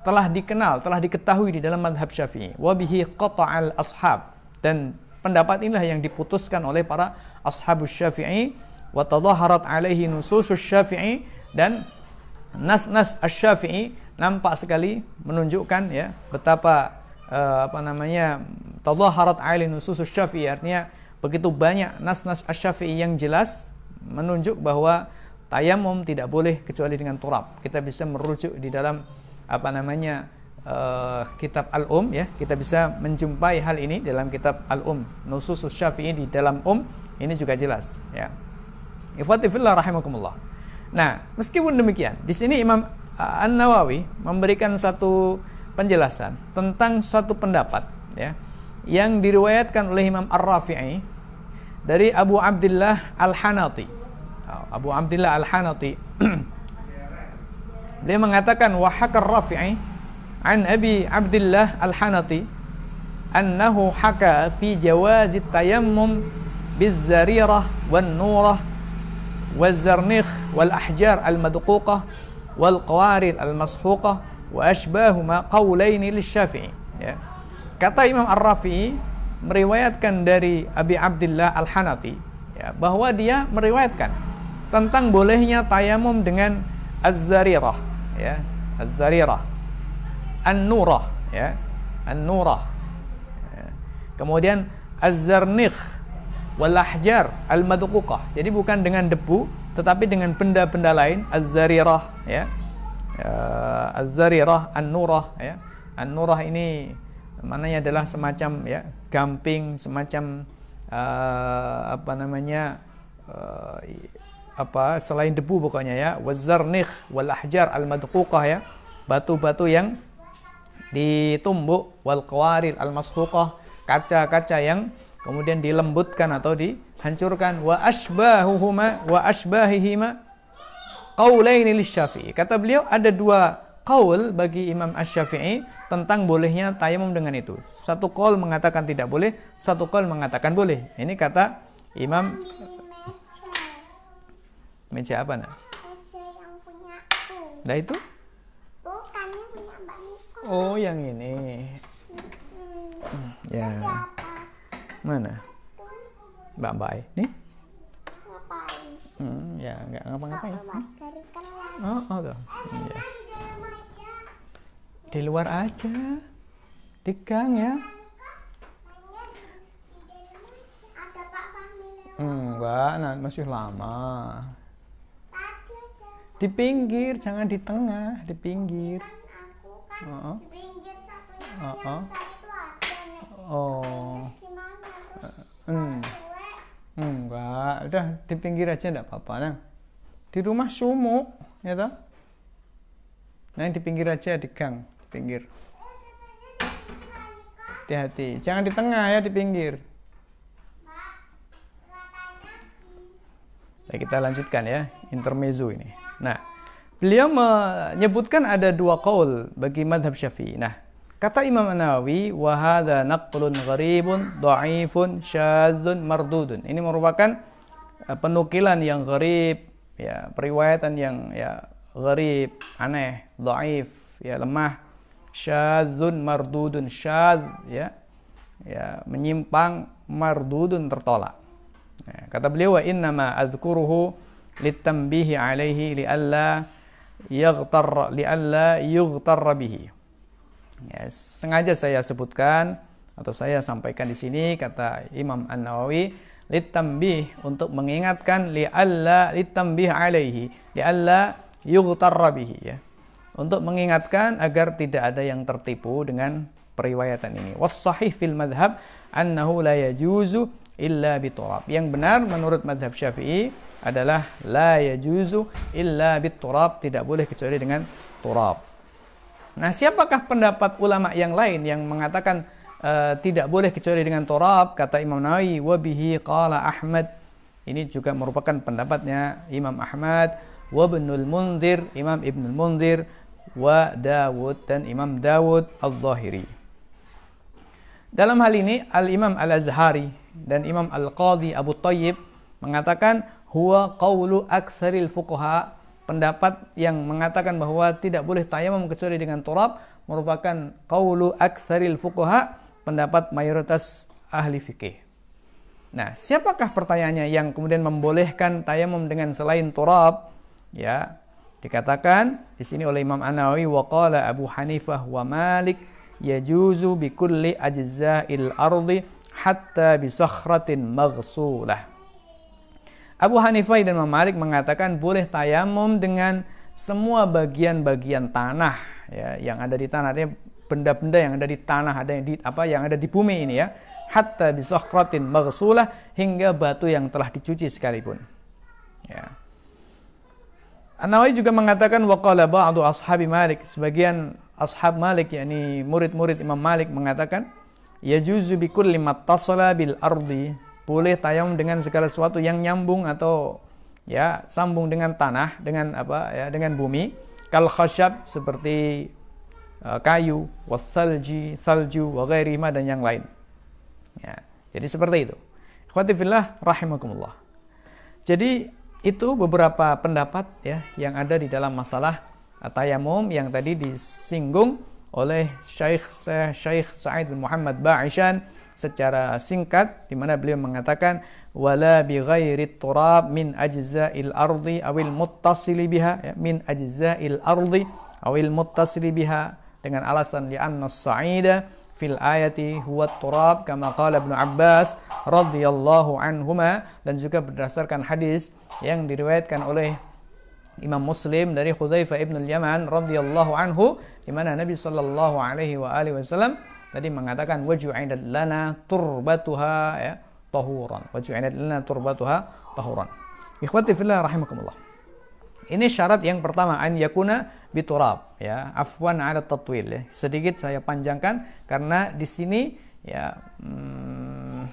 A: telah dikenal, telah diketahui di dalam madhab Syafi'i. Wa bihi qata'al ashab. Dan pendapat inilah yang diputuskan oleh para ashabus Syafi'i wa tadaharat alaihi nususus Syafi'i dan nas-nas asy-Syafi'i nampak sekali menunjukkan ya betapa uh, apa namanya tadhaharat aili nusus Syafi'i artinya begitu banyak nas-nas asy-Syafi'i yang jelas menunjuk bahwa tayamum tidak boleh kecuali dengan turab. Kita bisa merujuk di dalam apa namanya uh, kitab Al-Um ya. Kita bisa menjumpai hal ini dalam kitab Al-Um. Nusus Syafi'i di dalam Um ini juga jelas ya. Ifatifillah rahimakumullah. Nah, meskipun demikian, di sini Imam uh, An Nawawi memberikan satu penjelasan tentang suatu pendapat ya yang diriwayatkan oleh Imam Ar-Rafi'i dari Abu Abdullah Al-Hanati. Oh, Abu Abdullah Al-Hanati dia mengatakan wahakar Rafi'i an Abi Abdullah Al-Hanati annahu haka fi jawaz tayammum bizarirah wan nurah wal zarnikh wal ahjar al madquqa wal qawarir al mashuqah wa asbahuma qaulaini lisyafi'i. Ya. kata Imam Ar-Rafi meriwayatkan dari Abi Abdullah Al-Hanati ya, bahwa dia meriwayatkan tentang bolehnya tayamum dengan az-zarirah ya. Az-zarirah. An-nurah ya. An-nurah. Ya. kemudian az-zarnikh walahjar al-madquqah. Jadi bukan dengan debu tetapi dengan benda-benda lain az-zarirah ya. Uh, az-zarirah an-nurah ya. An-nurah ini maknanya adalah semacam ya gamping semacam uh, apa namanya uh, apa selain debu pokoknya ya. Wazarnikh wal ahjar al madquqah ya. Batu-batu yang ditumbuk wal qawarir al mashuqah kaca-kaca yang kemudian dilembutkan atau dihancurkan. Wa asbahuhuma wa asbahihima qaulaini lisyafi'i kata beliau ada dua qaul bagi Imam Asy-Syafi'i tentang bolehnya tayamum dengan itu. Satu qaul mengatakan tidak boleh satu qaul mengatakan boleh. Ini kata Imam meja apa nak? Meja yang punya aku. Nah itu? Bukan yang punya Mbak Niko. Oh yang ini. Hmm, ya. Mana? Mbak Mbak Nih? Hmm, ya nggak ngapa-ngapain. Hmm? Oh, oh, tuh. Hmm, ya. Di luar aja. Di gang ya. Enggak, nah, masih lama. Di pinggir, jangan di tengah, di pinggir. Oh, oh. Oh, oh. oh. Hmm. Enggak, udah di pinggir aja enggak apa-apa nah. Di rumah sumuk, ya toh? Nah, di pinggir aja di gang, pinggir. hati-hati jangan di tengah ya di pinggir Nah, kita lanjutkan ya intermezzo ini. Nah, beliau menyebutkan ada dua kaul bagi madhab syafi'i. Nah, kata Imam Nawawi, wahada naqlun gharibun, da'ifun, syadzun, mardudun. Ini merupakan uh, penukilan yang gharib, ya, periwayatan yang ya gharib, aneh, da'if, ya lemah, syadzun, mardudun, syadz, ya, ya menyimpang, mardudun tertolak. Ya, kata beliau innama azkuruhu litambihi alaihi lialla yaghtar lialla yughtar bihi. Ya, sengaja saya sebutkan atau saya sampaikan di sini kata Imam An-Nawawi litambih untuk mengingatkan lialla litambih alaihi lialla yughtar bihi ya. Untuk mengingatkan agar tidak ada yang tertipu dengan periwayatan ini. Was sahih fil madhab annahu la yajuzu illa biturab. Yang benar menurut madhab syafi'i adalah la yajuzu illa biturab. Tidak boleh kecuali dengan turab. Nah siapakah pendapat ulama yang lain yang mengatakan uh, tidak boleh kecuali dengan turab? Kata Imam Nawawi, wabihi qala Ahmad. Ini juga merupakan pendapatnya Imam Ahmad, wa Ibnul Munzir, Imam Ibnul Munzir, wa Dawud dan Imam Dawud Al-Zahiri. Dalam hal ini Al-Imam Al-Azhari dan Imam Al-Qadhi Abu Tayyib mengatakan huwa qawlu aktsaril fuqaha pendapat yang mengatakan bahwa tidak boleh tayamum kecuali dengan turab merupakan qawlu aktsaril fuqaha pendapat mayoritas ahli fikih. Nah, siapakah pertanyaannya yang kemudian membolehkan tayamum dengan selain turab? Ya, dikatakan di sini oleh Imam An-Nawawi wa qala Abu Hanifah wa Malik yajuzu bi kulli ajza'il ardi hatta bisakhratin maghsulah. Abu Hanifah dan Imam Malik mengatakan boleh tayamum dengan semua bagian-bagian tanah ya yang ada di tanah artinya benda-benda yang ada di tanah ada yang di apa yang ada di bumi ini ya hatta bisakhratin maghsulah hingga batu yang telah dicuci sekalipun. Ya. An-Nawawi juga mengatakan waqala ba'du ashabi Malik sebagian ashab Malik yakni murid-murid Imam Malik mengatakan yajuzu bi kulli mattasala bil ardi boleh tayamum dengan segala sesuatu yang nyambung atau ya sambung dengan tanah dengan apa ya dengan bumi. Kal khasyab seperti uh, kayu wasalji salju wa ghairima dan yang lain. Ya jadi seperti itu. Ikhwati fillah rahimakumullah. Jadi itu beberapa pendapat ya yang ada di dalam masalah tayamum yang tadi disinggung oleh Syekh Syekh Sa'id bin Muhammad Ba'ishan secara singkat di mana beliau mengatakan wala bi ghairi turab min ajza'il ardi awil muttasili biha ya, min ajza'il ardi awil muttasili biha dengan alasan li anna sa'ida fil ayati huwa turab kama qala Ibnu Abbas radhiyallahu anhuma dan juga berdasarkan hadis yang diriwayatkan oleh Imam Muslim dari Hudzaifah ibn al-Yaman radhiyallahu anhu di mana Nabi sallallahu alaihi wa alihi wasallam tadi mengatakan waju'idat lana turbatuha ya tahuran waju'idat lana turbatuha tahuran ikhwati fillah rahimakumullah. Ini syarat yang pertama an yakuna biturab ya afwan ala tatwil ya. sedikit saya panjangkan karena di sini ya hmm,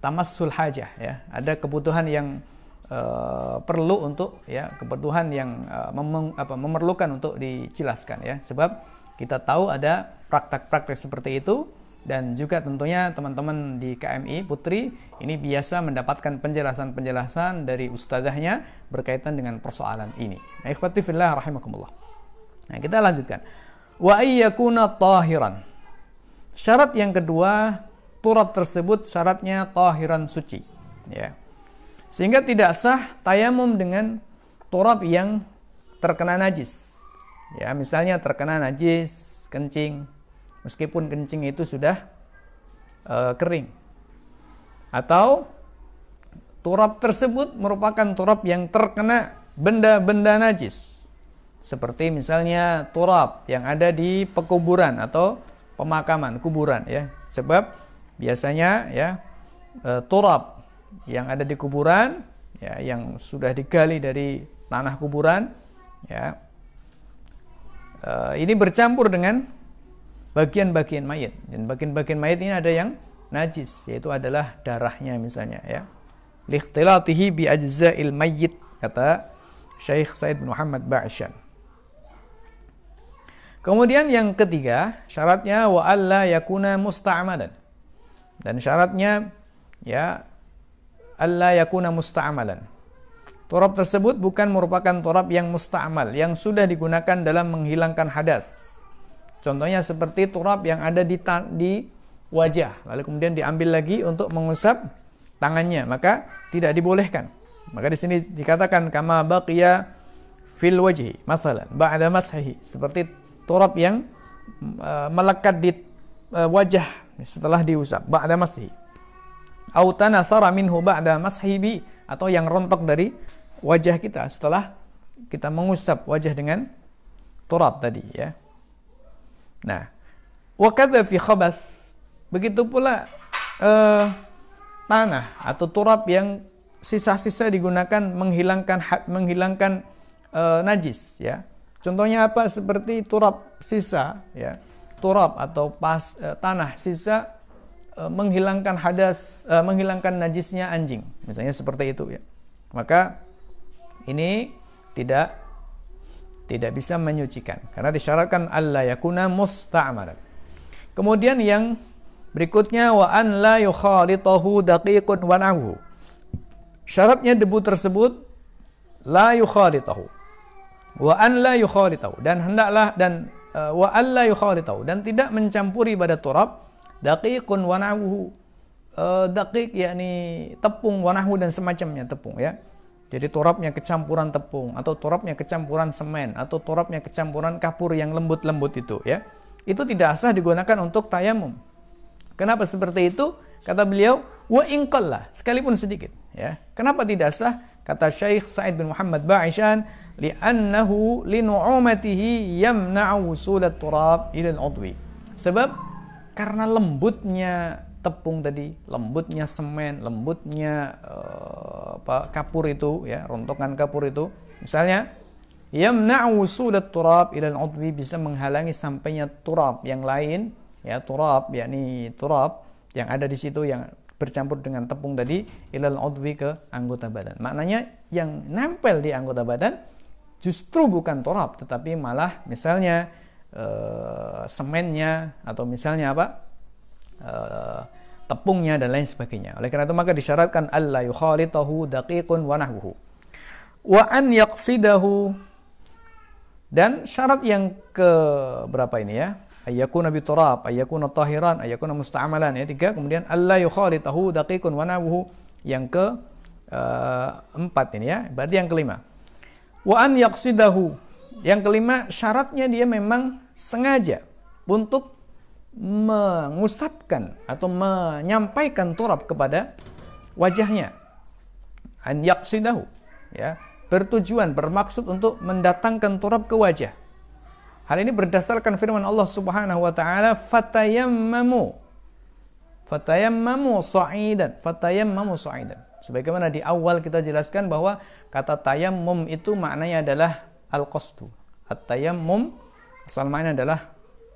A: tamassul hajah ya. Ada kebutuhan yang uh, perlu untuk ya kebutuhan yang uh, mem apa, memerlukan untuk dijelaskan ya. Sebab kita tahu ada praktek-praktek seperti itu dan juga tentunya teman-teman di KMI Putri ini biasa mendapatkan penjelasan-penjelasan dari ustazahnya berkaitan dengan persoalan ini. Nah, rahimakumullah. Nah, kita lanjutkan. Wa ayyakuna tahiran. Syarat yang kedua, turab tersebut syaratnya tahiran suci. Ya. Sehingga tidak sah tayamum dengan turab yang terkena najis. Ya, misalnya terkena najis kencing, meskipun kencing itu sudah uh, kering. Atau turab tersebut merupakan turab yang terkena benda-benda najis. Seperti misalnya turab yang ada di pekuburan atau pemakaman kuburan ya. Sebab biasanya ya turab yang ada di kuburan ya yang sudah digali dari tanah kuburan ya uh, ini bercampur dengan bagian-bagian mayat. Dan bagian-bagian mayat ini ada yang najis, yaitu adalah darahnya misalnya ya. Likhtilatihi bi ajza'il mayyit kata Syekh Said bin Muhammad Ba'syan. Kemudian yang ketiga, syaratnya wa alla yakuna musta'malan. Dan syaratnya ya alla yakuna musta'malan. Turab tersebut bukan merupakan turab yang musta'mal, yang sudah digunakan dalam menghilangkan hadas. Contohnya seperti turab yang ada di, di wajah, lalu kemudian diambil lagi untuk mengusap tangannya, maka tidak dibolehkan. Maka di sini dikatakan kama baqiya fil wajhi, masalan, ba'da mashihi, seperti turab yang uh, melekat di uh, wajah setelah diusap, ba'da mashihi. Au minhu ba'da atau yang rontok dari wajah kita setelah kita mengusap wajah dengan turab tadi ya. Nah, wa fi khabath begitu pula uh, tanah atau turab yang sisa-sisa digunakan menghilangkan menghilangkan uh, najis ya. Contohnya apa? Seperti turab sisa ya. Turab atau pas uh, tanah sisa uh, menghilangkan hadas uh, menghilangkan najisnya anjing. Misalnya seperti itu ya. Maka ini tidak tidak bisa menyucikan karena disyaratkan Allah yakuna musta'malan. Kemudian yang berikutnya wa an la yukhalitahu daqiqun wa nahu. Syaratnya debu tersebut la yukhalitahu. Wa an la yukhalitahu dan hendaklah dan uh, wa an la yukhalitahu dan tidak mencampuri pada turab daqiqun wa nahu. Uh, daqiq yakni tepung wa nahu dan semacamnya tepung ya. Jadi turapnya kecampuran tepung atau turapnya kecampuran semen atau turapnya kecampuran kapur yang lembut-lembut itu ya. Itu tidak sah digunakan untuk tayamum. Kenapa seperti itu? Kata beliau, wa inqallah, sekalipun sedikit ya. Kenapa tidak sah? Kata Syekh Said bin Muhammad Ba'ishan, li'annahu linu'umatihi yamna'u turab ila al-udwi. Sebab karena lembutnya tepung tadi, lembutnya semen, lembutnya uh, apa kapur itu ya, rontokan kapur itu. Misalnya yamna'u wusulat turab ila al-udwi bisa menghalangi sampainya turab yang lain ya turab yakni turab yang ada di situ yang bercampur dengan tepung tadi ilal udwi ke anggota badan. Maknanya yang nempel di anggota badan justru bukan turab tetapi malah misalnya uh, semennya atau misalnya apa? Uh, tepungnya dan lain sebagainya. Oleh karena itu maka disyaratkan alla yukhalitahu daqiqun wa nahwuhu. Wa an yaqsidahu dan syarat yang ke berapa ini ya? Ayyakuna bi turab, ayyakuna tahiran, ayyakuna musta'amalan ya. Tiga, kemudian alla yukhalitahu daqiqun wa nahwuhu. Yang ke uh, empat ini ya. Berarti yang kelima. Wa an yaqsidahu. Yang kelima syaratnya dia memang sengaja untuk mengusapkan atau menyampaikan turab kepada wajahnya. An yaqsidahu ya. Bertujuan bermaksud untuk mendatangkan turab ke wajah. Hal ini berdasarkan firman Allah Subhanahu wa taala fatayammamu. Fatayammamu sa'idan. Fatayammamu sa'idan. Sebagaimana di awal kita jelaskan bahwa kata tayammum itu maknanya adalah al-qasdu. At-tayammum asal maknanya adalah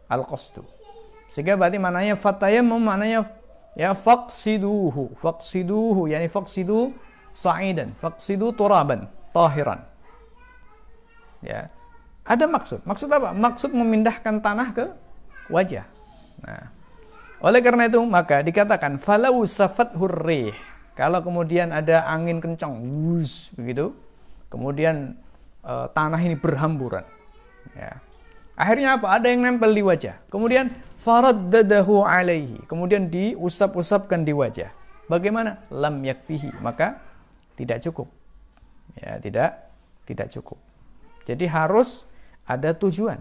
A: al-qasdu sehingga berarti maknanya fatayammum maknanya ya faqsiduhu, faqsiduhu yani faqsidu sa'idan, faqsidu turaban, tahiran. Ya. Ada maksud. Maksud apa? Maksud memindahkan tanah ke wajah. Nah, oleh karena itu maka dikatakan falau safat hurrih. Kalau kemudian ada angin kencang, wus begitu, kemudian uh, tanah ini berhamburan. Ya. Akhirnya apa? Ada yang nempel di wajah. Kemudian faraddadahu alaihi. Kemudian diusap-usapkan di wajah. Bagaimana? Lam yakfihi. Maka tidak cukup. Ya tidak tidak cukup. Jadi harus ada tujuan.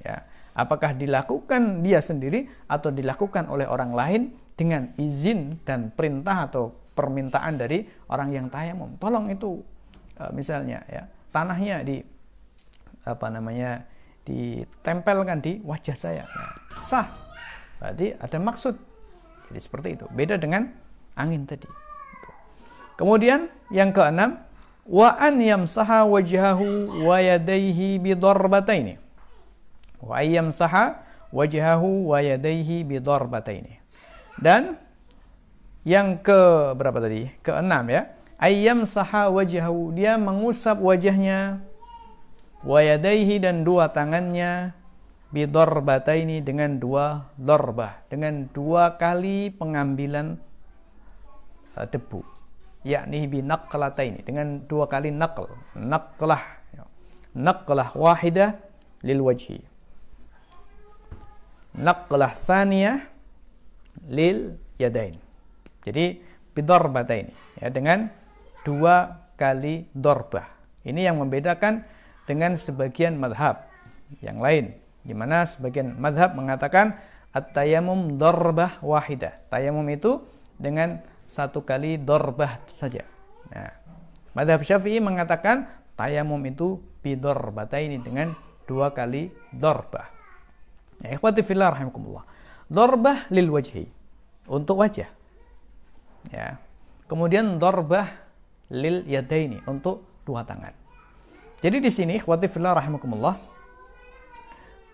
A: Ya apakah dilakukan dia sendiri atau dilakukan oleh orang lain dengan izin dan perintah atau permintaan dari orang yang tayamum? Tolong itu eh, misalnya ya tanahnya di apa namanya ditempelkan di wajah saya. Nah, sah. Berarti ada maksud. Jadi seperti itu. Beda dengan angin tadi. Kemudian yang keenam, wa an yamsaha wajhahu wa yadayhi bi darbataini. Wa yamsaha wajhahu wa yadayhi bidarbataini. Dan yang ke berapa tadi? Keenam ya. Ayyam saha wajhahu. Dia mengusap wajahnya wa yadayhi dan dua tangannya bidarbataini dengan dua dorbah, dengan dua kali pengambilan uh, debu. Yakni binaqlataini dengan dua kali naql. Naqlah. Naqlah wahidah lil wajhi naqlah thaniyah lil yadain. Jadi bidarbata ini ya dengan dua kali dorbah. Ini yang membedakan dengan sebagian madhab yang lain di mana sebagian madhab mengatakan at-tayamum dorbah wahidah. Tayamum itu dengan satu kali dorbah saja. Nah, madhab syafi'i mengatakan tayamum itu bidorbata ini dengan dua kali dorbah. Ya, ikhwati fillah rahimakumullah. Dorbah lil wajhi. Untuk wajah. Ya. Kemudian dorbah lil yadaini. Untuk dua tangan. Jadi di sini ikhwati fillah rahimakumullah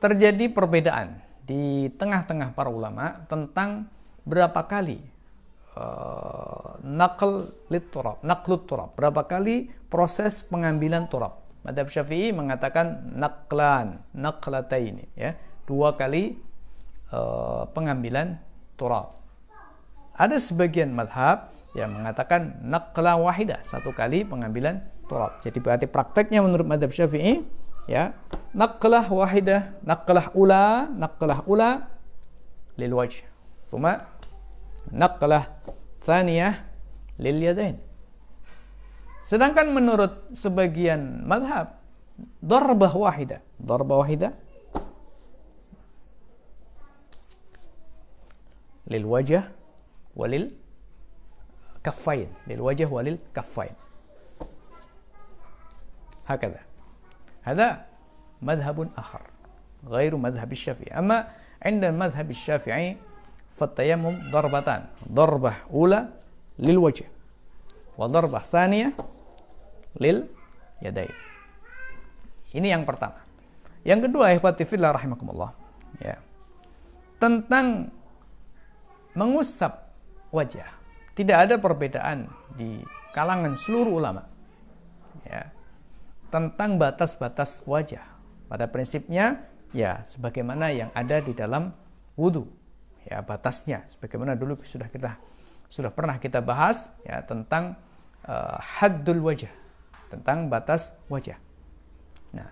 A: terjadi perbedaan di tengah-tengah para ulama tentang berapa kali uh, nakal turab, berapa kali proses pengambilan turab. Madhab Syafi'i mengatakan naklan, naklataini, ya dua kali uh, pengambilan turab. Ada sebagian madhab yang mengatakan naqla wahidah, satu kali pengambilan turab. Jadi berarti prakteknya menurut madhab syafi'i, ya, naqlah wahidah, naqlah ula, naqlah ula lil wajh. Thumma naqlah thaniyah lil yadain. Sedangkan menurut sebagian madhab, darbah wahidah, darbah wahidah lil wajah walil kaffain lil wajah walil kaffain هكذا هذا مذهب آخر غير مذهب الشافعي أما عند المذهب الشافعي فالتيمم ضربتان ضربة أولى للوجه وضربة ثانية لليدين ini yang pertama yang kedua ikhwati fillah rahimakumullah ya tentang mengusap wajah. Tidak ada perbedaan di kalangan seluruh ulama ya, tentang batas-batas wajah. Pada prinsipnya ya sebagaimana yang ada di dalam wudhu ya batasnya sebagaimana dulu sudah kita sudah pernah kita bahas ya tentang uh, haddul wajah tentang batas wajah. Nah,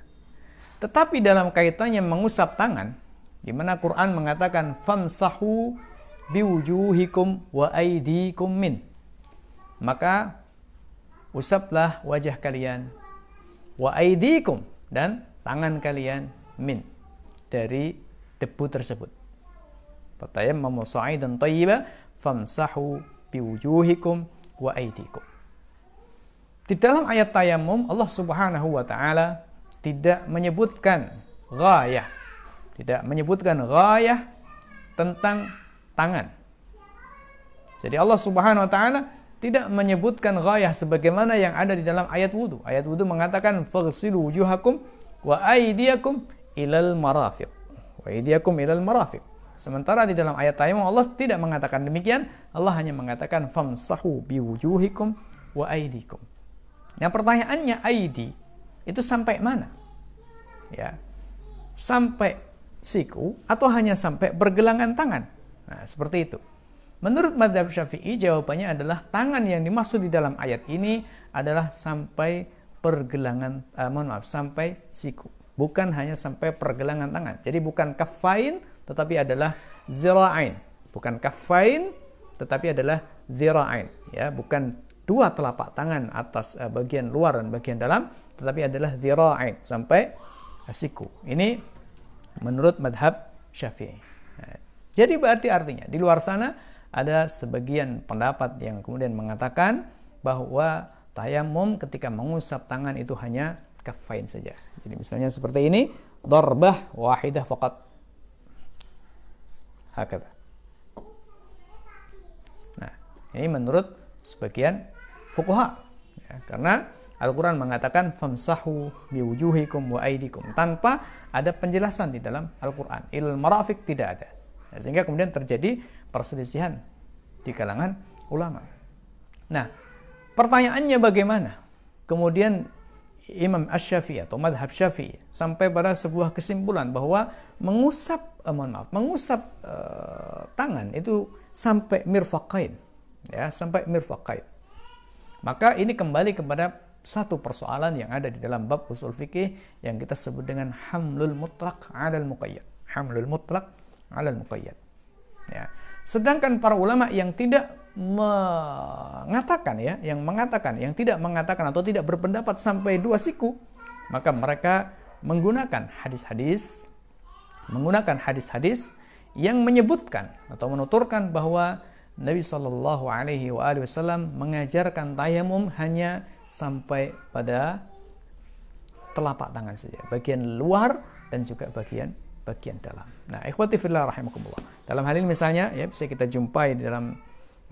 A: tetapi dalam kaitannya mengusap tangan di mana Quran mengatakan famsahu biwujuhikum wa aidikum min. Maka usaplah wajah kalian wa aidikum dan tangan kalian min dari debu tersebut. Fatayammamu sa'idan thayyiba famsahu biwujuhikum wa aidikum. Di dalam ayat tayamum Allah Subhanahu wa taala tidak menyebutkan ghayah, tidak menyebutkan ghayah tentang tangan. Jadi Allah Subhanahu wa taala tidak menyebutkan ghayah sebagaimana yang ada di dalam ayat wudu. Ayat wudu mengatakan faghsilu wujuhakum wa aydiyakum ilal marafiq. Wa aydiyakum ilal marafiq. Sementara di dalam ayat tayamum Allah tidak mengatakan demikian, Allah hanya mengatakan famsahu biwujuhikum wa aydikum. Yang pertanyaannya aidi itu sampai mana? Ya. Sampai siku atau hanya sampai pergelangan tangan? Nah, seperti itu. Menurut madhab syafi'i, jawabannya adalah tangan yang dimaksud di dalam ayat ini adalah sampai pergelangan, uh, mohon maaf, sampai siku. Bukan hanya sampai pergelangan tangan. Jadi bukan kafain, tetapi adalah zira'ain. Bukan kafain, tetapi adalah zira'ain. Ya, bukan dua telapak tangan atas uh, bagian luar dan bagian dalam, tetapi adalah zira'ain, sampai uh, siku. Ini menurut madhab syafi'i. Jadi berarti artinya di luar sana ada sebagian pendapat yang kemudian mengatakan bahwa tayamum ketika mengusap tangan itu hanya kafain saja. Jadi misalnya seperti ini, darbah wahidah faqat. Hakata. Nah, ini menurut sebagian fukuha. Ya, karena Al-Quran mengatakan famsahu biwujuhikum wa aidikum tanpa ada penjelasan di dalam Al-Quran. Marafik tidak ada. Ya, sehingga kemudian terjadi perselisihan di kalangan ulama. Nah, pertanyaannya bagaimana? Kemudian Imam Ash-Syafi'i atau madhab Syafi'i sampai pada sebuah kesimpulan bahwa mengusap eh, mohon maaf, mengusap eh, tangan itu sampai mirfaqain ya, sampai mirfaqain. Maka ini kembali kepada satu persoalan yang ada di dalam bab usul fikih yang kita sebut dengan hamlul mutlak 'alal muqayyad. Hamlul mutlak 'alal muqayyad. Ya. Sedangkan para ulama yang tidak mengatakan ya, yang mengatakan, yang tidak mengatakan atau tidak berpendapat sampai dua siku, maka mereka menggunakan hadis-hadis, menggunakan hadis-hadis yang menyebutkan atau menuturkan bahwa Nabi Shallallahu Alaihi Wasallam mengajarkan tayamum hanya sampai pada telapak tangan saja, bagian luar dan juga bagian bagian dalam. Nah, ikhwati fillah rahimakumullah. Dalam hal ini misalnya ya bisa kita jumpai di dalam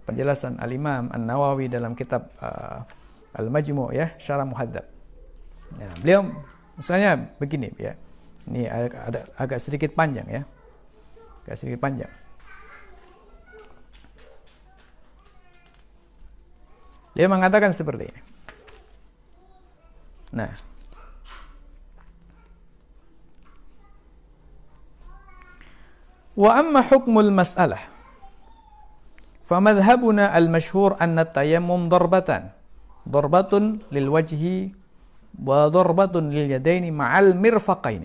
A: penjelasan Al-Imam An-Nawawi dalam kitab uh, Al-Majmu' ya, Syarah Muhadzab. Nah, beliau misalnya begini ya. Ini ada, agak sedikit panjang ya. Agak sedikit panjang. Dia mengatakan seperti ini. Nah, Amma hukmul mas'alah فمذهبنا المشهور أن التيمم ضربتان ضربة للوجه وضربة لليدين مع المرفقين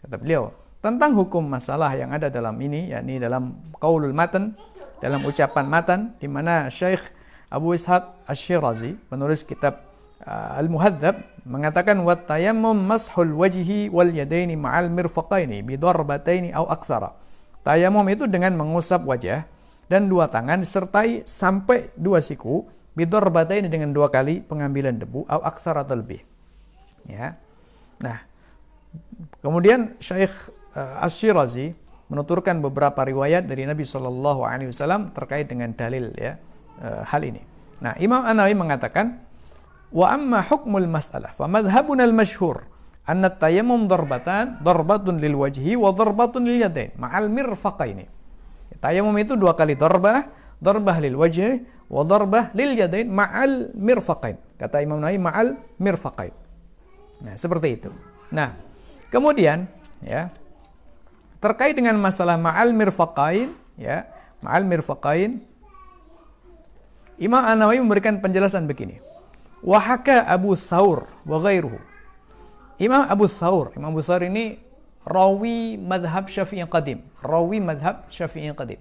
A: kata beliau tentang hukum masalah yang ada dalam ini yakni dalam qaulul matan dalam ucapan matan di mana Syekh Abu Ishaq Asy-Syirazi penulis kitab uh, Al-Muhadzab mengatakan wa tayammum mashul wajhi wal yadaini ma'al mirfaqaini bi darbataini aw aktsara. Tayamum itu dengan mengusap wajah dan dua tangan disertai sampai dua siku bidor bata ini dengan dua kali pengambilan debu atau aksar atau lebih. Ya. Nah kemudian Syekh uh, eh, Asyirazi menuturkan beberapa riwayat dari Nabi Shallallahu Alaihi Wasallam terkait dengan dalil ya uh, hal ini. Nah Imam Anawi mengatakan wa amma hukmul mas'alah fa madhhabuna al-masyhur anna tayammum darbatan darbatun lil wajhi wa darbatun lil yadain ma'al mirfaqaini Tayamum itu dua kali darbah, darbah lil wajh wa darbah lil yadain ma'al mirfaqain. Kata Imam Nawawi ma'al mirfaqain. Nah, seperti itu. Nah, kemudian ya terkait dengan masalah ma'al mirfaqain ya, ma'al mirfaqain Imam An-Nawawi memberikan penjelasan begini. Wahaka Abu Thawr wa ghairuhu. Imam Abu Thawr, Imam Abu Thawr ini rawi madhab syafi'i qadim. Rawi madhab syafi'i qadim.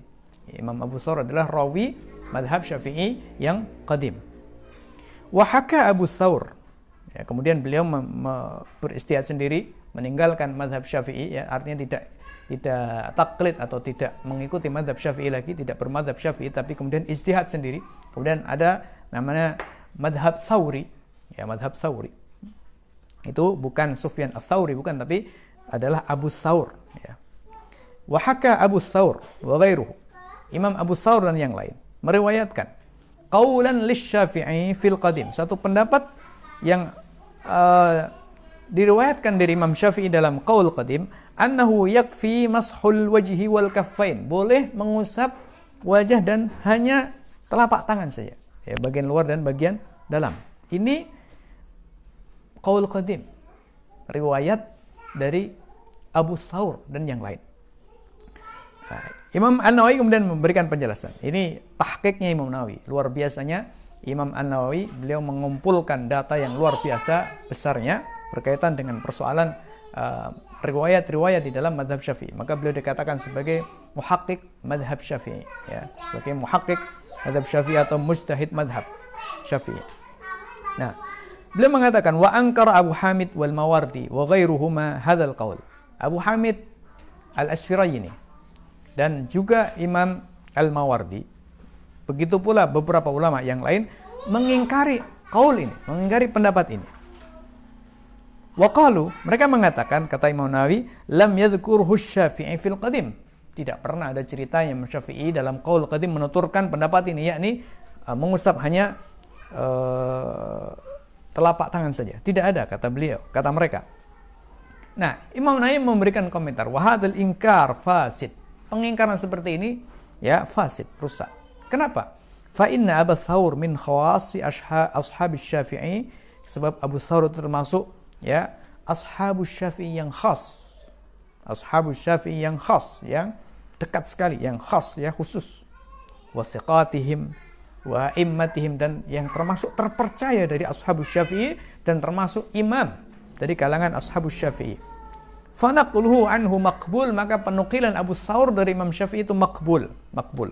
A: Imam Abu Thawr adalah rawi madhab syafi'i yang qadim. Wahaka Abu Thawr. Ya, kemudian beliau beristihad sendiri meninggalkan madhab syafi'i ya, artinya tidak tidak taklid atau tidak mengikuti madhab syafi'i lagi tidak bermadhab syafi'i tapi kemudian istihad sendiri. Kemudian ada namanya madhab thawri. Ya madhab thawri itu bukan Sufyan al-Thawri bukan tapi adalah Abu Thawr ya. Wahaka Abu Thawr wa ghairuhu. Imam Abu Thawr dan yang lain meriwayatkan qaulan Syafi'i fil qadim, satu pendapat yang uh, diriwayatkan dari Imam Syafi'i dalam qaul qadim annahu yakfi mashul wajhi wal kaffain. Boleh mengusap wajah dan hanya telapak tangan saja. Ya, bagian luar dan bagian dalam. Ini qaul qadim. Riwayat dari Abu Thawr dan yang lain. Nah, Imam An-Nawawi kemudian memberikan penjelasan. Ini tahkiknya Imam Nawawi. Luar biasanya Imam An-Nawawi beliau mengumpulkan data yang luar biasa besarnya berkaitan dengan persoalan uh, riwayat-riwayat di dalam madhab syafi'i. Maka beliau dikatakan sebagai muhakkik madhab syafi'i. Ya, sebagai muhakkik madhab syafi'i atau mustahid madhab syafi'i. Nah, Beliau mengatakan wa angkara Abu Hamid wal Mawardi wa ghairuhuma hadzal qaul. Abu Hamid Al-Asfirayni dan juga Imam Al-Mawardi begitu pula beberapa ulama yang lain mengingkari kaul ini, mengingkari pendapat ini. Waqalu, mereka mengatakan kata Imam Nawawi, lam yadhkurhu Syafi'i fil qadim. Tidak pernah ada ceritanya Syafi'i dalam kaul qadim menuturkan pendapat ini yakni uh, mengusap hanya uh, telapak tangan saja. Tidak ada kata beliau, kata mereka. Nah, Imam Naim memberikan komentar, wahadil ingkar fasid. Pengingkaran seperti ini ya fasid, rusak. Kenapa? Fa inna Abu Thawr min khawasi ashab Syafi'i sebab Abu Thawr termasuk ya ashabu Syafi'i yang khas. Ashabu Syafi'i yang khas, yang dekat sekali, yang khas, ya khusus. Wasiqatihim wa immatihim dan yang termasuk terpercaya dari ashabu syafi'i dan termasuk imam dari kalangan ashabu syafi'i. Fanaqluhu anhu makbul maka penukilan Abu Thawr dari Imam Syafi'i itu makbul, makbul.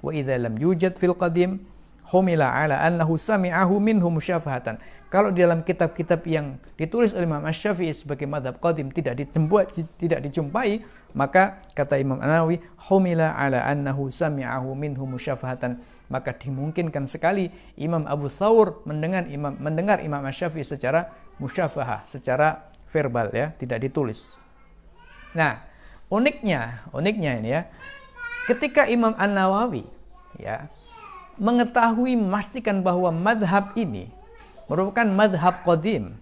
A: Wa idza lam yujad fil qadim humila ala annahu sami'ahu minhu musyafahatan. Kalau di dalam kitab-kitab yang ditulis oleh Imam Asy-Syafi'i sebagai madhab qadim tidak dijumpai, tidak dijumpai, maka kata Imam An-Nawawi, humila ala annahu sami'ahu minhu musyafahatan. Maka dimungkinkan sekali Imam Abu Thawr mendengar Imam mendengar Imam Asy-Syafi'i secara musyafahah, secara verbal ya, tidak ditulis. Nah, uniknya, uniknya ini ya, ketika Imam An-Nawawi ya mengetahui memastikan bahwa madhab ini merupakan madhab qadim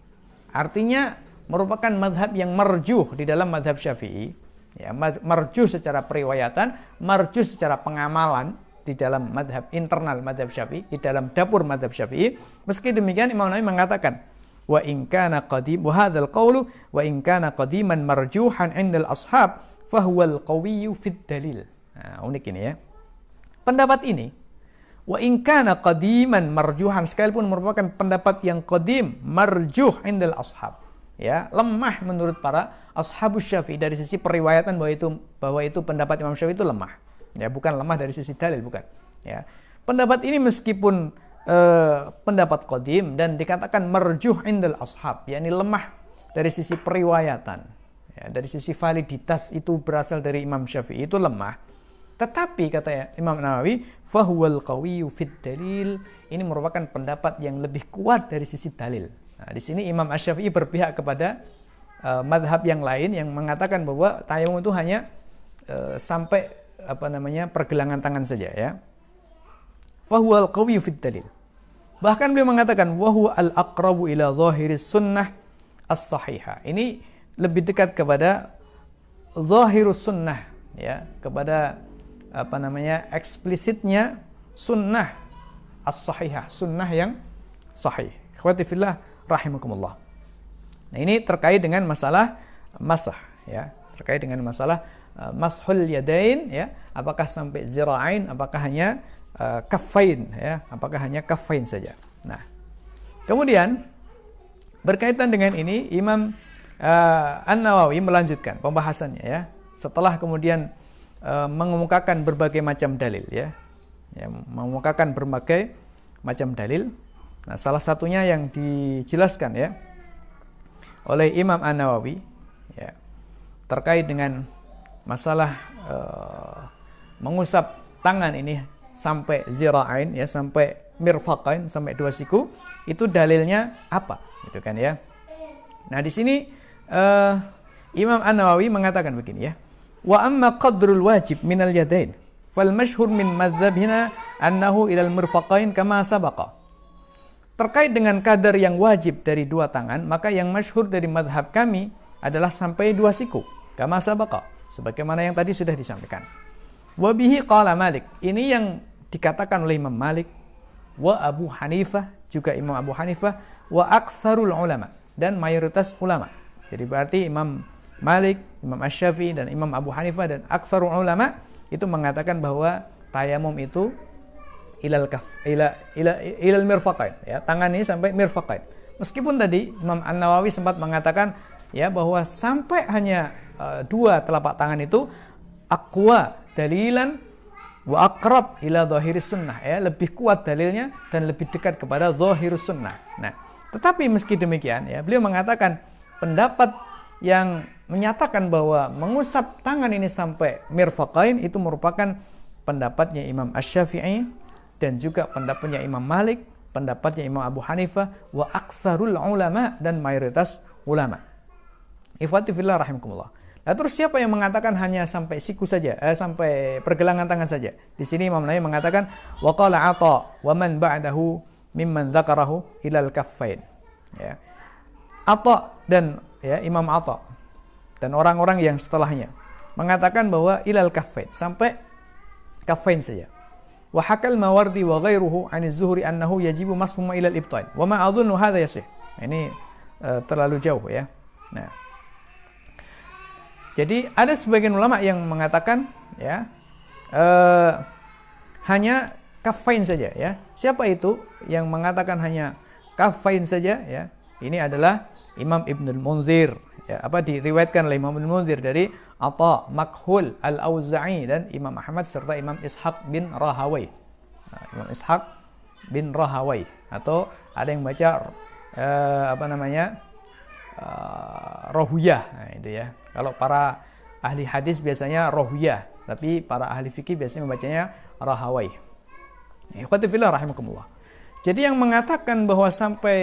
A: artinya merupakan madhab yang merjuh di dalam madhab syafi'i ya, merjuh secara periwayatan merjuh secara pengamalan di dalam madhab internal madhab syafi'i di dalam dapur madhab syafi'i meski demikian Imam Nawawi mengatakan wa in kana qadim wa hadzal qawlu wa in kana qadiman marjuhan indal ashab fahuwal qawiyyu fid dalil nah, unik ini ya pendapat ini Wa in kana qadiman marjuhan sekalipun merupakan pendapat yang qadim marjuh indal ashab. Ya, lemah menurut para ashabus Syafi'i dari sisi periwayatan bahwa itu bahwa itu pendapat Imam Syafi'i itu lemah. Ya, bukan lemah dari sisi dalil bukan. Ya. Pendapat ini meskipun uh, pendapat qadim dan dikatakan marjuh indal ashab, yakni lemah dari sisi periwayatan. Ya, dari sisi validitas itu berasal dari Imam Syafi'i itu lemah tetapi kata Imam Nawawi, fahuwal qawiyyu fit dalil. Ini merupakan pendapat yang lebih kuat dari sisi dalil. Nah, di sini Imam Asy-Syafi'i berpihak kepada uh, madhab yang lain yang mengatakan bahwa tayamum itu hanya uh, sampai apa namanya pergelangan tangan saja ya. Fahuwal qawiyyu fit dalil. Bahkan beliau mengatakan wahwa al-aqrabu ila zahiris sunnah as-sahihah. Ini lebih dekat kepada zahirus sunnah ya, kepada apa namanya eksplisitnya sunnah as-sahihah, sunnah yang sahih. Ikhwati fillah rahimakumullah. Nah, ini terkait dengan masalah masah ya, terkait dengan masalah mashul yadain ya, apakah sampai zira'ain, apakah hanya uh, kaffain ya, apakah hanya kaffain saja. Nah, kemudian berkaitan dengan ini Imam uh, An-Nawawi melanjutkan pembahasannya ya. Setelah kemudian uh, mengemukakan berbagai macam dalil ya. ya mengemukakan berbagai macam dalil. Nah, salah satunya yang dijelaskan ya oleh Imam An-Nawawi ya terkait dengan masalah uh, mengusap tangan ini sampai zira'ain ya sampai mirfaqain sampai dua siku itu dalilnya apa gitu kan ya. Nah, di sini uh, Imam An-Nawawi mengatakan begini ya. Wa amma qadrul wajib minal yadain fal mashhur min madzhabina annahu ilal mirfaqain kama sabaqa. Terkait dengan kadar yang wajib dari dua tangan, maka yang masyhur dari madhab kami adalah sampai dua siku. Kama sabaqa. Sebagaimana yang tadi sudah disampaikan. Wabihi qala Malik. Ini yang dikatakan oleh Imam Malik. Wa Abu Hanifah. Juga Imam Abu Hanifah. Wa aksarul ulama. Dan mayoritas ulama. Jadi berarti Imam Malik, Imam Ash-Syafi'i dan Imam Abu Hanifah dan aksarul ulama itu mengatakan bahwa tayamum itu ilal kaf ila ila ilal mirfaqain ya tangan ini sampai mirfaqain meskipun tadi Imam An-Nawawi sempat mengatakan ya bahwa sampai hanya uh, dua telapak tangan itu akwa dalilan wa akrab ila zahiri sunnah ya lebih kuat dalilnya dan lebih dekat kepada zahirus sunnah nah tetapi meski demikian ya beliau mengatakan pendapat yang menyatakan bahwa mengusap tangan ini sampai mirfaqain itu merupakan pendapatnya Imam Asy-Syafi'i dan juga pendapatnya Imam Malik, pendapatnya Imam Abu Hanifah wa aktsarul ulama dan mayoritas ulama. Ikhwati fillah rahimakumullah. Nah, terus siapa yang mengatakan hanya sampai siku saja, eh, sampai pergelangan tangan saja? Di sini Imam Nawawi mengatakan wa qala Atha wa man ba'dahu mimman dzakarahu ilal kaffain. Ya. Atha dan ya Imam Atha dan orang-orang yang setelahnya mengatakan bahwa ilal kaffain sampai kaffain saja. Wa hakal Mawardi wa ghairuhu 'an az-Zuhri annahu yajibu masmuha ila al-ibtal. Wa ma adhunnu hadha yasih. Ini uh, terlalu jauh ya. Nah. Jadi ada sebagian ulama yang mengatakan ya uh, hanya kafain saja ya. Siapa itu yang mengatakan hanya kafain saja ya? Ini adalah Imam Ibnul Munzir ya, apa diriwayatkan oleh Imam Ibnul Munzir dari Atta, Makhul, Al-Auza'i dan Imam Ahmad serta Imam Ishaq bin Rahawai. Nah, Imam Ishaq bin Rahawai atau ada yang baca uh, apa namanya? Uh, Rohuyah. Nah, itu ya. Kalau para ahli hadis biasanya Rohuyah, tapi para ahli fikih biasanya membacanya Rahawai. Ikhwatifillah rahimakumullah. Jadi yang mengatakan bahwa sampai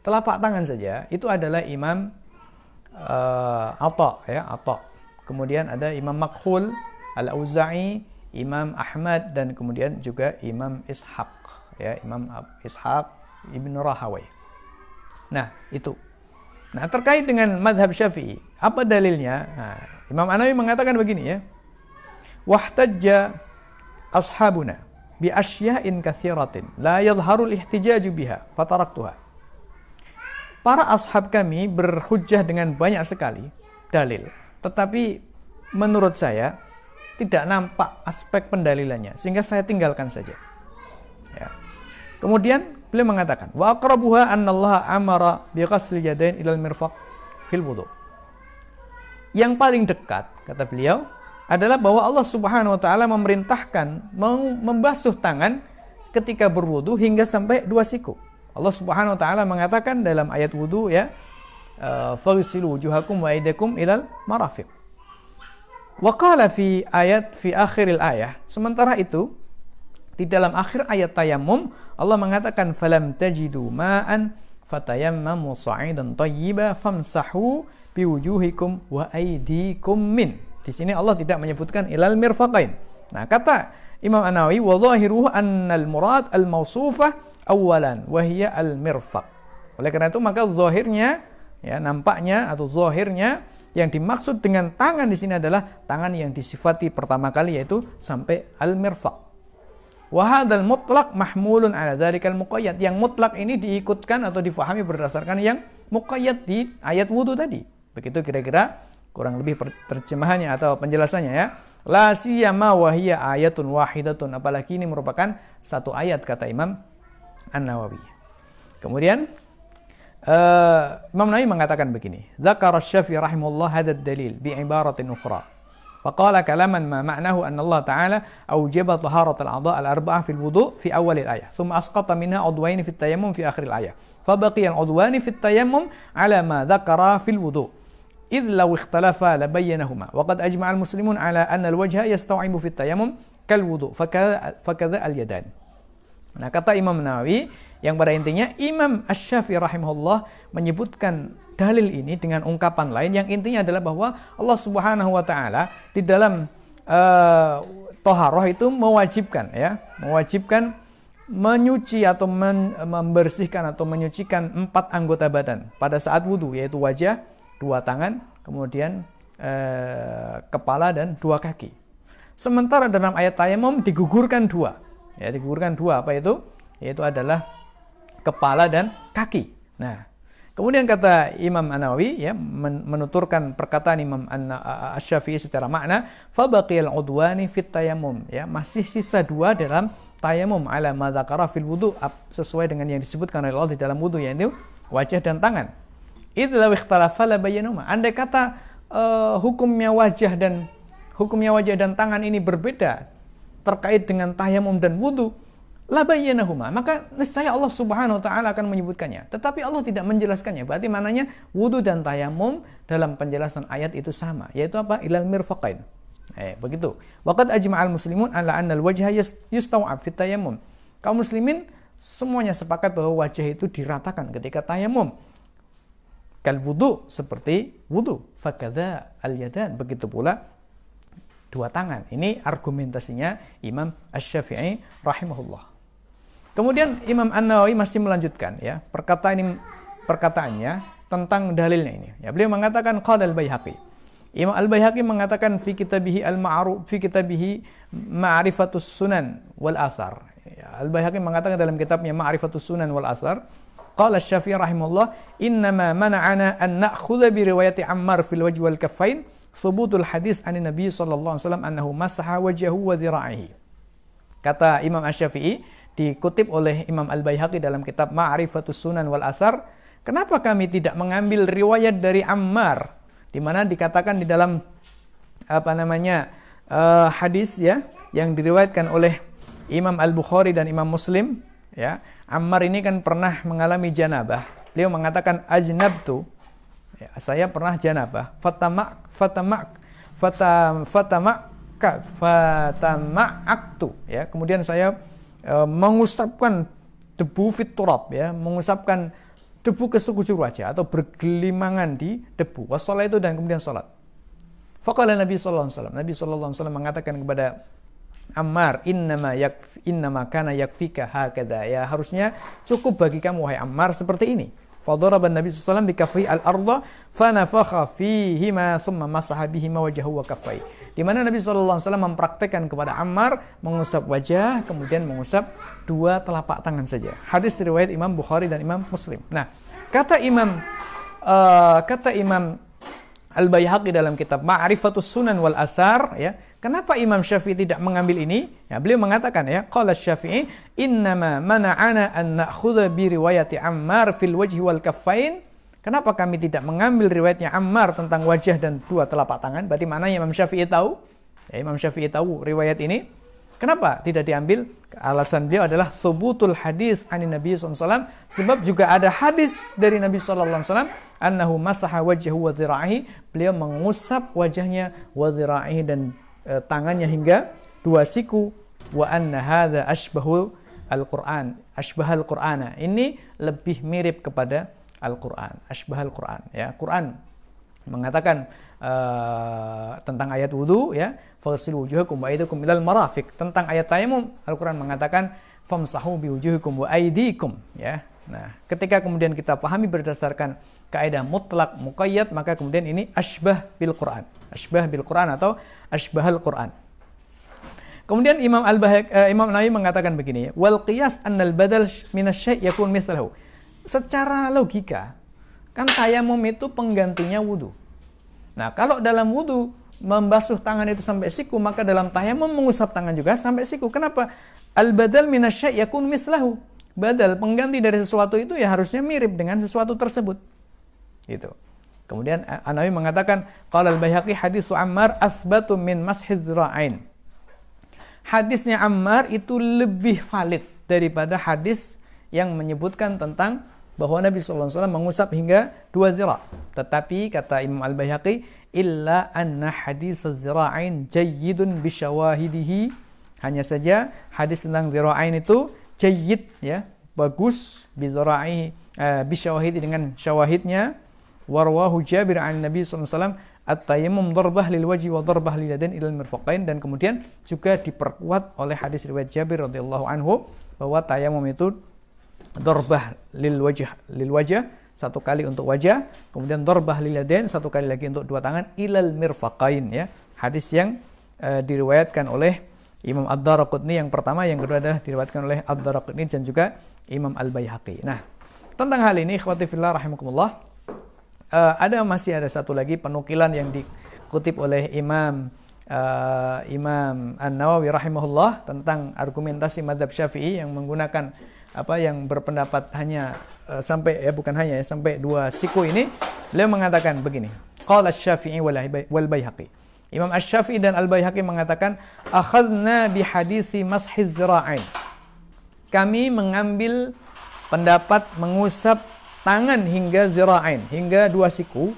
A: telapak tangan saja itu adalah Imam uh, Atta ya Atta. Kemudian ada Imam Makhul Al-Auza'i, Imam Ahmad dan kemudian juga Imam Ishaq ya Imam Ishaq Ibn Rahawai. Nah, itu. Nah, terkait dengan madhab Syafi'i, apa dalilnya? Nah, Imam Anawi mengatakan begini ya. Wahtajja ashabuna bi asya'in katsiratin la yadhharul ihtijaju biha fataraktuha para ashab kami berhujjah dengan banyak sekali dalil. Tetapi menurut saya tidak nampak aspek pendalilannya sehingga saya tinggalkan saja. Ya. Kemudian beliau mengatakan, "Wa aqrabuha annallaha amara bi ghasli yadain ilal mirfaq fil wudu." Yang paling dekat kata beliau adalah bahwa Allah Subhanahu wa taala memerintahkan membasuh tangan ketika berwudu hingga sampai dua siku. Allah Subhanahu wa taala mengatakan dalam ayat wudu ya, eh, "Faghsilu wujuhakum wa aydakum ilal marafiq." Wa qala fi ayat fi akhiril ayah. Sementara itu di dalam akhir ayat tayammum Allah mengatakan falam tajidu ma'an fatayammamu sa'idan tayyiba famsahu biwujuhikum wa aydikum min. Di sini Allah tidak menyebutkan ilal mirfaqain. Nah, kata Imam An-Nawawi wa dhahiruhu annal murad al-mawsufah awalan wahia al mirfaq. Oleh karena itu maka zahirnya ya nampaknya atau zahirnya yang dimaksud dengan tangan di sini adalah tangan yang disifati pertama kali yaitu sampai al mirfaq. Wahadal mutlak mahmulun ala dzalikal muqayyad. Yang mutlak ini diikutkan atau difahami berdasarkan yang muqayyad di ayat wudu tadi. Begitu kira-kira kurang lebih terjemahannya atau penjelasannya ya. La siyama wahiyya ayatun wahidatun. Apalagi ini merupakan satu ayat kata Imam An-Nawawi. Kemudian uh, Imam Nawawi mengatakan begini, "Dzakara Syafi'i rahimahullah hadha dalil bi ibaratin ukhra." فقال كلاما ما معناه أن الله تعالى أوجب طهارة الأعضاء الأربعة في الوضوء في أول الآية ثم أسقط منها عضوين في التيمم في آخر الآية. فبقي العضوان في التيمم على ما ذكر في الوضوء. إذ لو اختلفا لبينهما. وقد أجمع المسلمون على أن الوجه يستوعب في التيمم كالوضوء فكذا, فكذا اليدان. Nah, kata Imam Nawawi yang pada intinya Imam Asy-Syafi'i rahimahullah menyebutkan dalil ini dengan ungkapan lain yang intinya adalah bahwa Allah Subhanahu wa taala di dalam uh, toharoh itu mewajibkan ya, mewajibkan menyuci atau men, membersihkan atau menyucikan empat anggota badan pada saat wudhu yaitu wajah, dua tangan, kemudian uh, kepala dan dua kaki. Sementara dalam ayat tayamum digugurkan dua, Ya, digugurkan dua apa itu? Yaitu adalah kepala dan kaki. Nah, kemudian kata Imam An-Nawawi ya menuturkan perkataan Imam Asy-Syafi'i secara makna, fa baqiyal udwani fit tayammum ya, masih sisa dua dalam tayamum ala ma dzakara fil wudu sesuai dengan yang disebutkan oleh Allah di dalam wudu yaitu wajah dan tangan. Idza ikhtalafa la bayanuma. Andai kata uh, hukumnya wajah dan hukumnya wajah dan tangan ini berbeda terkait dengan tayamum dan wudhu, labayyanahuma. Maka niscaya Allah Subhanahu wa taala akan menyebutkannya. Tetapi Allah tidak menjelaskannya. Berarti mananya wudhu dan tayamum dalam penjelasan ayat itu sama, yaitu apa? Ilal mirfaqain. Eh, begitu. Waqad ajma'al muslimun ala anna al-wajha yustaw'ab fit tayammum. Kaum muslimin semuanya sepakat bahwa wajah itu diratakan ketika tayamum. Kal wudu seperti wudu. Fakadha al-yadan. Begitu pula dua tangan. Ini argumentasinya Imam Ash-Syafi'i rahimahullah. Kemudian Imam An-Nawawi masih melanjutkan ya, perkataan ini perkataannya tentang dalilnya ini. Ya, beliau mengatakan qala al-Baihaqi. Imam Al-Baihaqi mengatakan fi kitabihi al-ma'ruf fi kitabihi Ma'rifatus Sunan wal Athar. Ya, Al-Baihaqi mengatakan dalam kitabnya Ma'rifatus Sunan wal Athar, qala Syafi'i rahimahullah, "Innama mana'ana an na'khudha bi riwayati Ammar fil wajhi wal kaffain thubutul hadis an Nabi sallallahu alaihi wasallam annahu masaha wajhahu wa dhira'ihi." Kata Imam Asy-Syafi'i, dikutip oleh Imam Al-Baihaqi dalam kitab Ma'rifatus Sunan wal Athar, kenapa kami tidak mengambil riwayat dari Ammar di mana dikatakan di dalam apa namanya uh, hadis ya yang diriwayatkan oleh Imam Al-Bukhari dan Imam Muslim ya Ammar ini kan pernah mengalami janabah. Beliau mengatakan ajnabtu. Ya, saya pernah janabah. Fatamak fatamak fatam fatamak fatama'aktu ya kemudian saya mengusapkan debu fiturab ya, mengusapkan debu ke sekujur wajah atau bergelimangan di debu. Wassalah itu dan kemudian salat. Faqala Nabi sallallahu alaihi wasallam. Nabi sallallahu alaihi wasallam mengatakan kepada Ammar, innama yak innama kana yakfika hakada. Ya harusnya cukup bagi kamu wahai Ammar seperti ini. Fadaraban Nabi sallallahu alaihi wasallam al-ardha fanafakha fihi ma thumma masaha bihi ma wajhahu wa kaffai di mana Nabi SAW mempraktekkan kepada Ammar mengusap wajah, kemudian mengusap dua telapak tangan saja. Hadis riwayat Imam Bukhari dan Imam Muslim. Nah, kata Imam uh, kata Imam Al Baihaqi dalam kitab Ma'rifatus Sunan wal Athar ya, Kenapa Imam Syafi'i tidak mengambil ini? Ya, beliau mengatakan ya, qala Syafi'i innama mana'ana an na'khudha bi riwayati Ammar fil wajhi wal kaffain Kenapa kami tidak mengambil riwayatnya Ammar tentang wajah dan dua telapak tangan? Berarti mana Imam Syafi'i tahu? Ya, Imam Syafi'i tahu riwayat ini. Kenapa tidak diambil? Alasan beliau adalah subutul hadis ani Nabi SAW. Sebab juga ada hadis dari Nabi SAW. Annahu masaha wajahu wa dhira'ihi. Beliau mengusap wajahnya wa dhira'ihi dan e, tangannya hingga dua siku. Wa anna hadha ashbahu al-Quran. Ashbahal Qur'ana. Ini lebih mirip kepada Al-Quran, ashbah Al-Quran. Ya, Quran mengatakan uh, tentang ayat wudhu, ya, fasilu wujuhakum wa aydikum ilal marafiq. Tentang ayat tayamum, Al-Quran mengatakan famsahu bi wujuhikum wa aydikum. Ya, nah, ketika kemudian kita pahami berdasarkan kaidah mutlak muqayyad, maka kemudian ini ashbah bil Quran, ashbah bil Quran atau ashbah Al-Quran. Kemudian Imam al uh, Imam Nawawi mengatakan begini, wal qiyas annal badal minasyai' yakun mithlahu secara logika, kan tayamum itu penggantinya wudhu. Nah, kalau dalam wudhu membasuh tangan itu sampai siku, maka dalam tayamum mengusap tangan juga sampai siku. Kenapa? Al-badal minasyai yakun mislahu. Badal, pengganti dari sesuatu itu ya harusnya mirip dengan sesuatu tersebut. Gitu. Kemudian Anawi mengatakan, qala al-Baihaqi hadithu Ammar asbatu min mashid ra'ain. Hadisnya Ammar itu lebih valid daripada hadis yang menyebutkan tentang bahwa Nabi SAW mengusap hingga dua zira. Tetapi kata Imam Al-Bayhaqi, illa anna hadis zira'ain jayyidun bisyawahidihi. Hanya saja hadis tentang zira'ain itu jayyid ya, bagus bizira'i uh, bisyawahidi dengan syawahidnya. Warwahu Jabir an Nabi SAW at-tayammum darbah lil wajhi wa darbah lil yadain ilal mirfaqain dan kemudian juga diperkuat oleh hadis riwayat Jabir radhiyallahu anhu bahwa tayamum itu dorbah lil wajah. Lil wajah satu kali untuk wajah. Kemudian dorbah lil yadain satu kali lagi untuk dua tangan. Ilal mirfaqain ya. Hadis yang uh, diriwayatkan oleh Imam Ad-Darqutni yang pertama yang kedua adalah diriwayatkan oleh Ad-Darqutni dan juga Imam Al-Baihaqi. Nah tentang hal ini ikhwati fillah rahimakumullah uh, ada masih ada satu lagi penukilan yang dikutip oleh Imam uh, Imam An-Nawawi rahimahullah tentang argumentasi madhab Syafi'i yang menggunakan apa yang berpendapat hanya uh, sampai ya bukan hanya ya sampai dua siku ini beliau mengatakan begini. Qala asy-syafi'i wal baihaqi. Imam Asy-Syafi'i dan Al-Baihaqi mengatakan akhadna bi hadisi mashiz zira'ain. Kami mengambil pendapat mengusap tangan hingga zira'ain hingga dua siku.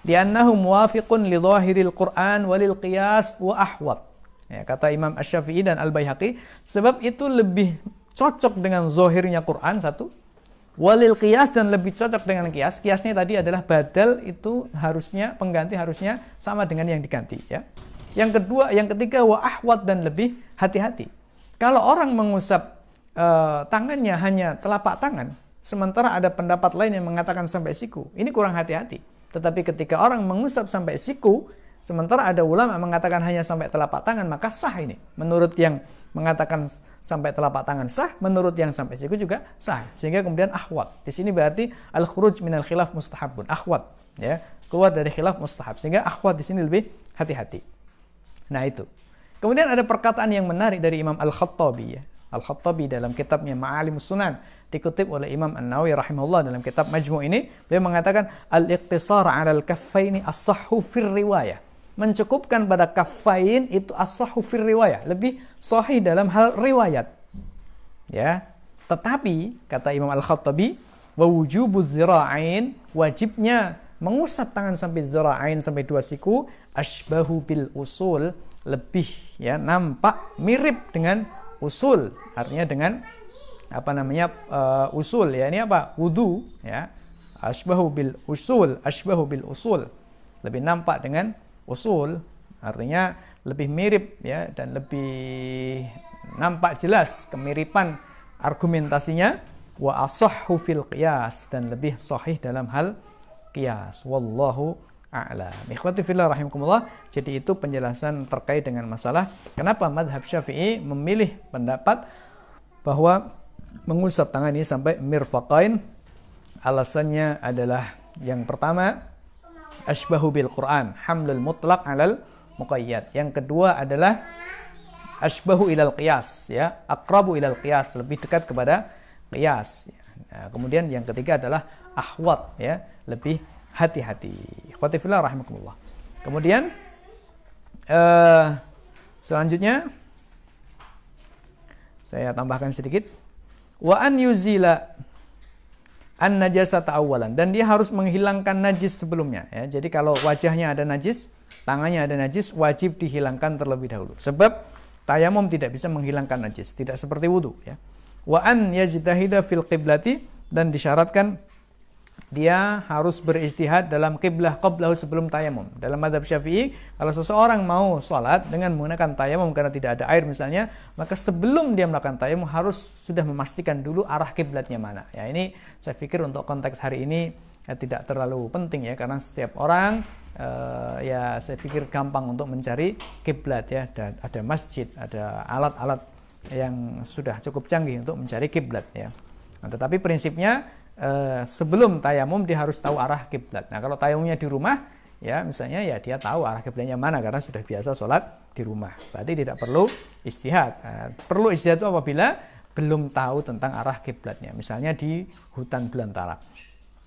A: Li'annahu muwafiqun li dhahiril Qur'an walil qiyas wa ahwat. Ya, kata Imam Asy-Syafi'i dan Al-Baihaqi sebab itu lebih cocok dengan zohirnya Quran satu walil kias dan lebih cocok dengan kias kiasnya tadi adalah badal itu harusnya pengganti harusnya sama dengan yang diganti ya yang kedua yang ketiga wa ahwat dan lebih hati-hati kalau orang mengusap uh, tangannya hanya telapak tangan, sementara ada pendapat lain yang mengatakan sampai siku. Ini kurang hati-hati. Tetapi ketika orang mengusap sampai siku, sementara ada ulama mengatakan hanya sampai telapak tangan, maka sah ini. Menurut yang mengatakan sampai telapak tangan sah, menurut yang sampai siku juga sah. Sehingga kemudian ahwat. Di sini berarti al-khuruj minal khilaf mustahabun. Ahwat, ya. Keluar dari khilaf mustahab. Sehingga ahwat di sini lebih hati-hati. Nah, itu. Kemudian ada perkataan yang menarik dari Imam Al-Khattabi ya. Al-Khattabi dalam kitabnya Ma'alimus Sunan dikutip oleh Imam An-Nawawi rahimahullah dalam kitab Majmu' ini beliau mengatakan al-iqtisar 'ala al-kaffaini as-sahhu fir riwayah. Mencukupkan pada kaffain itu as-sahhu fir riwayah, lebih sahih dalam hal riwayat. Ya. Tetapi kata Imam Al-Khattabi wa wujubu dzira'ain wajibnya mengusap tangan sampai zira'ain sampai dua siku asbahu bil usul lebih ya nampak mirip dengan usul. Artinya dengan apa namanya uh, usul ya. Ini apa? Wudu ya. Asbahu bil usul asbahu bil usul. Lebih nampak dengan usul artinya lebih mirip ya dan lebih nampak jelas kemiripan argumentasinya wa asahhu fil qiyas dan lebih sahih dalam hal qiyas wallahu a'lam. Ikhwati fillah rahimakumullah. Jadi itu penjelasan terkait dengan masalah kenapa madhab Syafi'i memilih pendapat bahwa mengusap tangan ini sampai mirfaqain. Alasannya adalah yang pertama asbahu bil Quran, hamlul mutlaq alal muqayyad. Yang kedua adalah asbahu ilal qiyas ya, akrabu ilal qiyas, lebih dekat kepada qiyas. Nah, kemudian yang ketiga adalah ahwat ya, lebih hati-hati. Ikhwatifillah rahimakumullah. Kemudian uh, selanjutnya saya tambahkan sedikit. Wa an yuzila an najasata awalan dan dia harus menghilangkan najis sebelumnya ya. Jadi kalau wajahnya ada najis, tangannya ada najis, wajib dihilangkan terlebih dahulu. Sebab tayamum tidak bisa menghilangkan najis, tidak seperti wudu ya. Wa an yajtahida fil qiblati dan disyaratkan dia harus beristihad dalam kiblah qablahu sebelum tayamum. Dalam madhab syafi'i, kalau seseorang mau sholat dengan menggunakan tayamum karena tidak ada air misalnya, maka sebelum dia melakukan tayamum harus sudah memastikan dulu arah kiblatnya mana. Ya ini saya pikir untuk konteks hari ini ya, tidak terlalu penting ya, karena setiap orang uh, ya saya pikir gampang untuk mencari kiblat ya. Dan ada masjid, ada alat-alat yang sudah cukup canggih untuk mencari kiblat ya. Nah, tetapi prinsipnya Eh, sebelum tayamum dia harus tahu arah kiblat. Nah, kalau tayamumnya di rumah, ya misalnya ya dia tahu arah kiblatnya mana karena sudah biasa sholat di rumah. Berarti tidak perlu istihad. Nah, perlu istihad itu apabila belum tahu tentang arah kiblatnya. Misalnya di hutan belantara.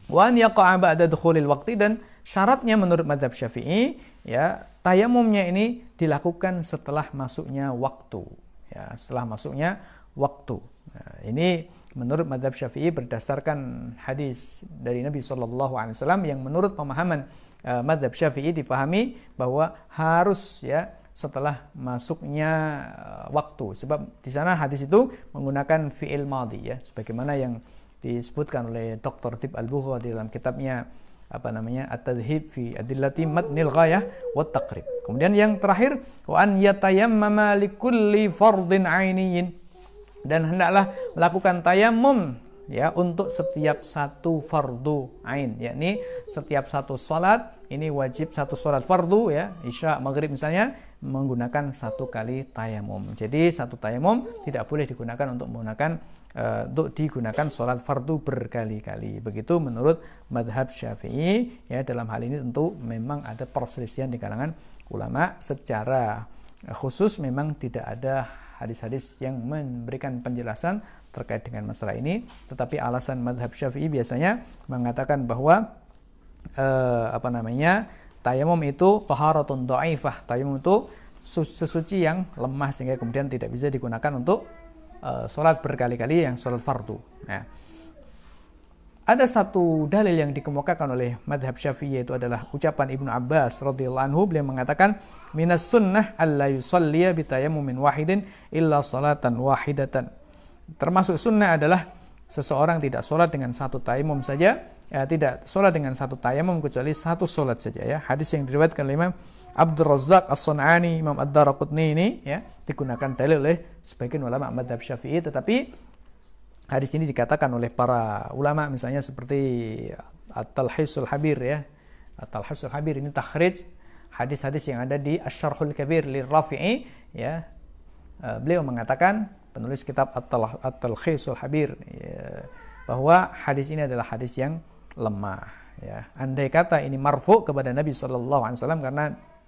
A: Wan yaqa'a ba'da dukhulil waqti dan syaratnya menurut madhab syafi'i ya tayamumnya ini dilakukan setelah masuknya waktu. Ya, setelah masuknya waktu. Nah, ini menurut madhab syafi'i berdasarkan hadis dari Nabi SAW yang menurut pemahaman uh, madhab syafi'i difahami bahwa harus ya setelah masuknya uh, waktu sebab di sana hadis itu menggunakan fi'il madhi ya sebagaimana yang disebutkan oleh Dr. Tib Al-Bukhari dalam kitabnya apa namanya at-tadhib fi adillati matnil ghayah wa taqrib. Kemudian yang terakhir wa an yatayammama likulli fardin ainiyin dan hendaklah melakukan tayamum ya untuk setiap satu fardu ain. Yakni setiap satu salat ini wajib satu salat fardu ya isya maghrib misalnya menggunakan satu kali tayamum jadi satu tayamum tidak boleh digunakan untuk menggunakan uh, untuk digunakan salat fardu berkali-kali. Begitu menurut madhab syafi'i ya dalam hal ini tentu memang ada perselisihan di kalangan ulama. Secara khusus memang tidak ada hadis-hadis yang memberikan penjelasan terkait dengan masalah ini. Tetapi alasan madhab syafi'i biasanya mengatakan bahwa eh, apa namanya tayamum itu taharatun dhaifah tayamum itu sesuci yang lemah sehingga kemudian tidak bisa digunakan untuk uh, sholat berkali-kali yang sholat fardu nah, ada satu dalil yang dikemukakan oleh madhab syafi'i yaitu adalah ucapan Ibnu Abbas radhiyallahu anhu. Beliau mengatakan minas sunnah alla yusalliya bitayammumin wahidin illa salatan wahidatan. Termasuk sunnah adalah seseorang tidak sholat dengan satu tayamum saja ya, tidak sholat dengan satu tayamum kecuali satu sholat saja ya. Hadis yang diriwayatkan oleh Imam Abdul Razak As-Sun'ani Imam Ad-Darqutni ini ya digunakan dalil oleh sebagian ulama madhab syafi'i. Tetapi hadis ini dikatakan oleh para ulama misalnya seperti At-Talhisul Habir ya. At-Talhisul Habir ini takhrij hadis-hadis yang ada di Asy-Syarhul Kabir li Rafi'i ya. Uh, beliau mengatakan penulis kitab At-Talhisul Habir ya, bahwa hadis ini adalah hadis yang lemah ya. Andai kata ini marfu kepada Nabi sallallahu alaihi wasallam karena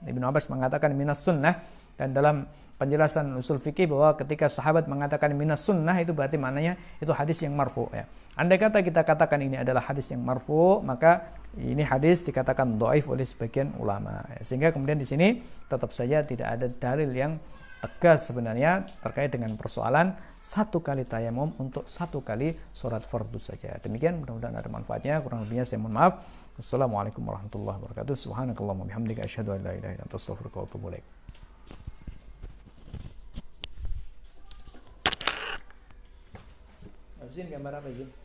A: Ibnu Abbas mengatakan minas sunnah dan dalam penjelasan usul fikih bahwa ketika sahabat mengatakan minas sunnah itu berarti maknanya itu hadis yang marfu ya. Andai kata kita katakan ini adalah hadis yang marfu, maka ini hadis dikatakan doaif oleh sebagian ulama. Ya. Sehingga kemudian di sini tetap saja tidak ada dalil yang tegas sebenarnya terkait dengan persoalan satu kali tayamum untuk satu kali sholat fardu saja. Demikian mudah-mudahan ada manfaatnya. Kurang lebihnya saya mohon maaf. Wassalamualaikum warahmatullahi wabarakatuh. Subhanakallahumma bihamdika asyhadu an la ilaha illa anta astaghfiruka wa atubu ilaik. Azim Gamara Vajim.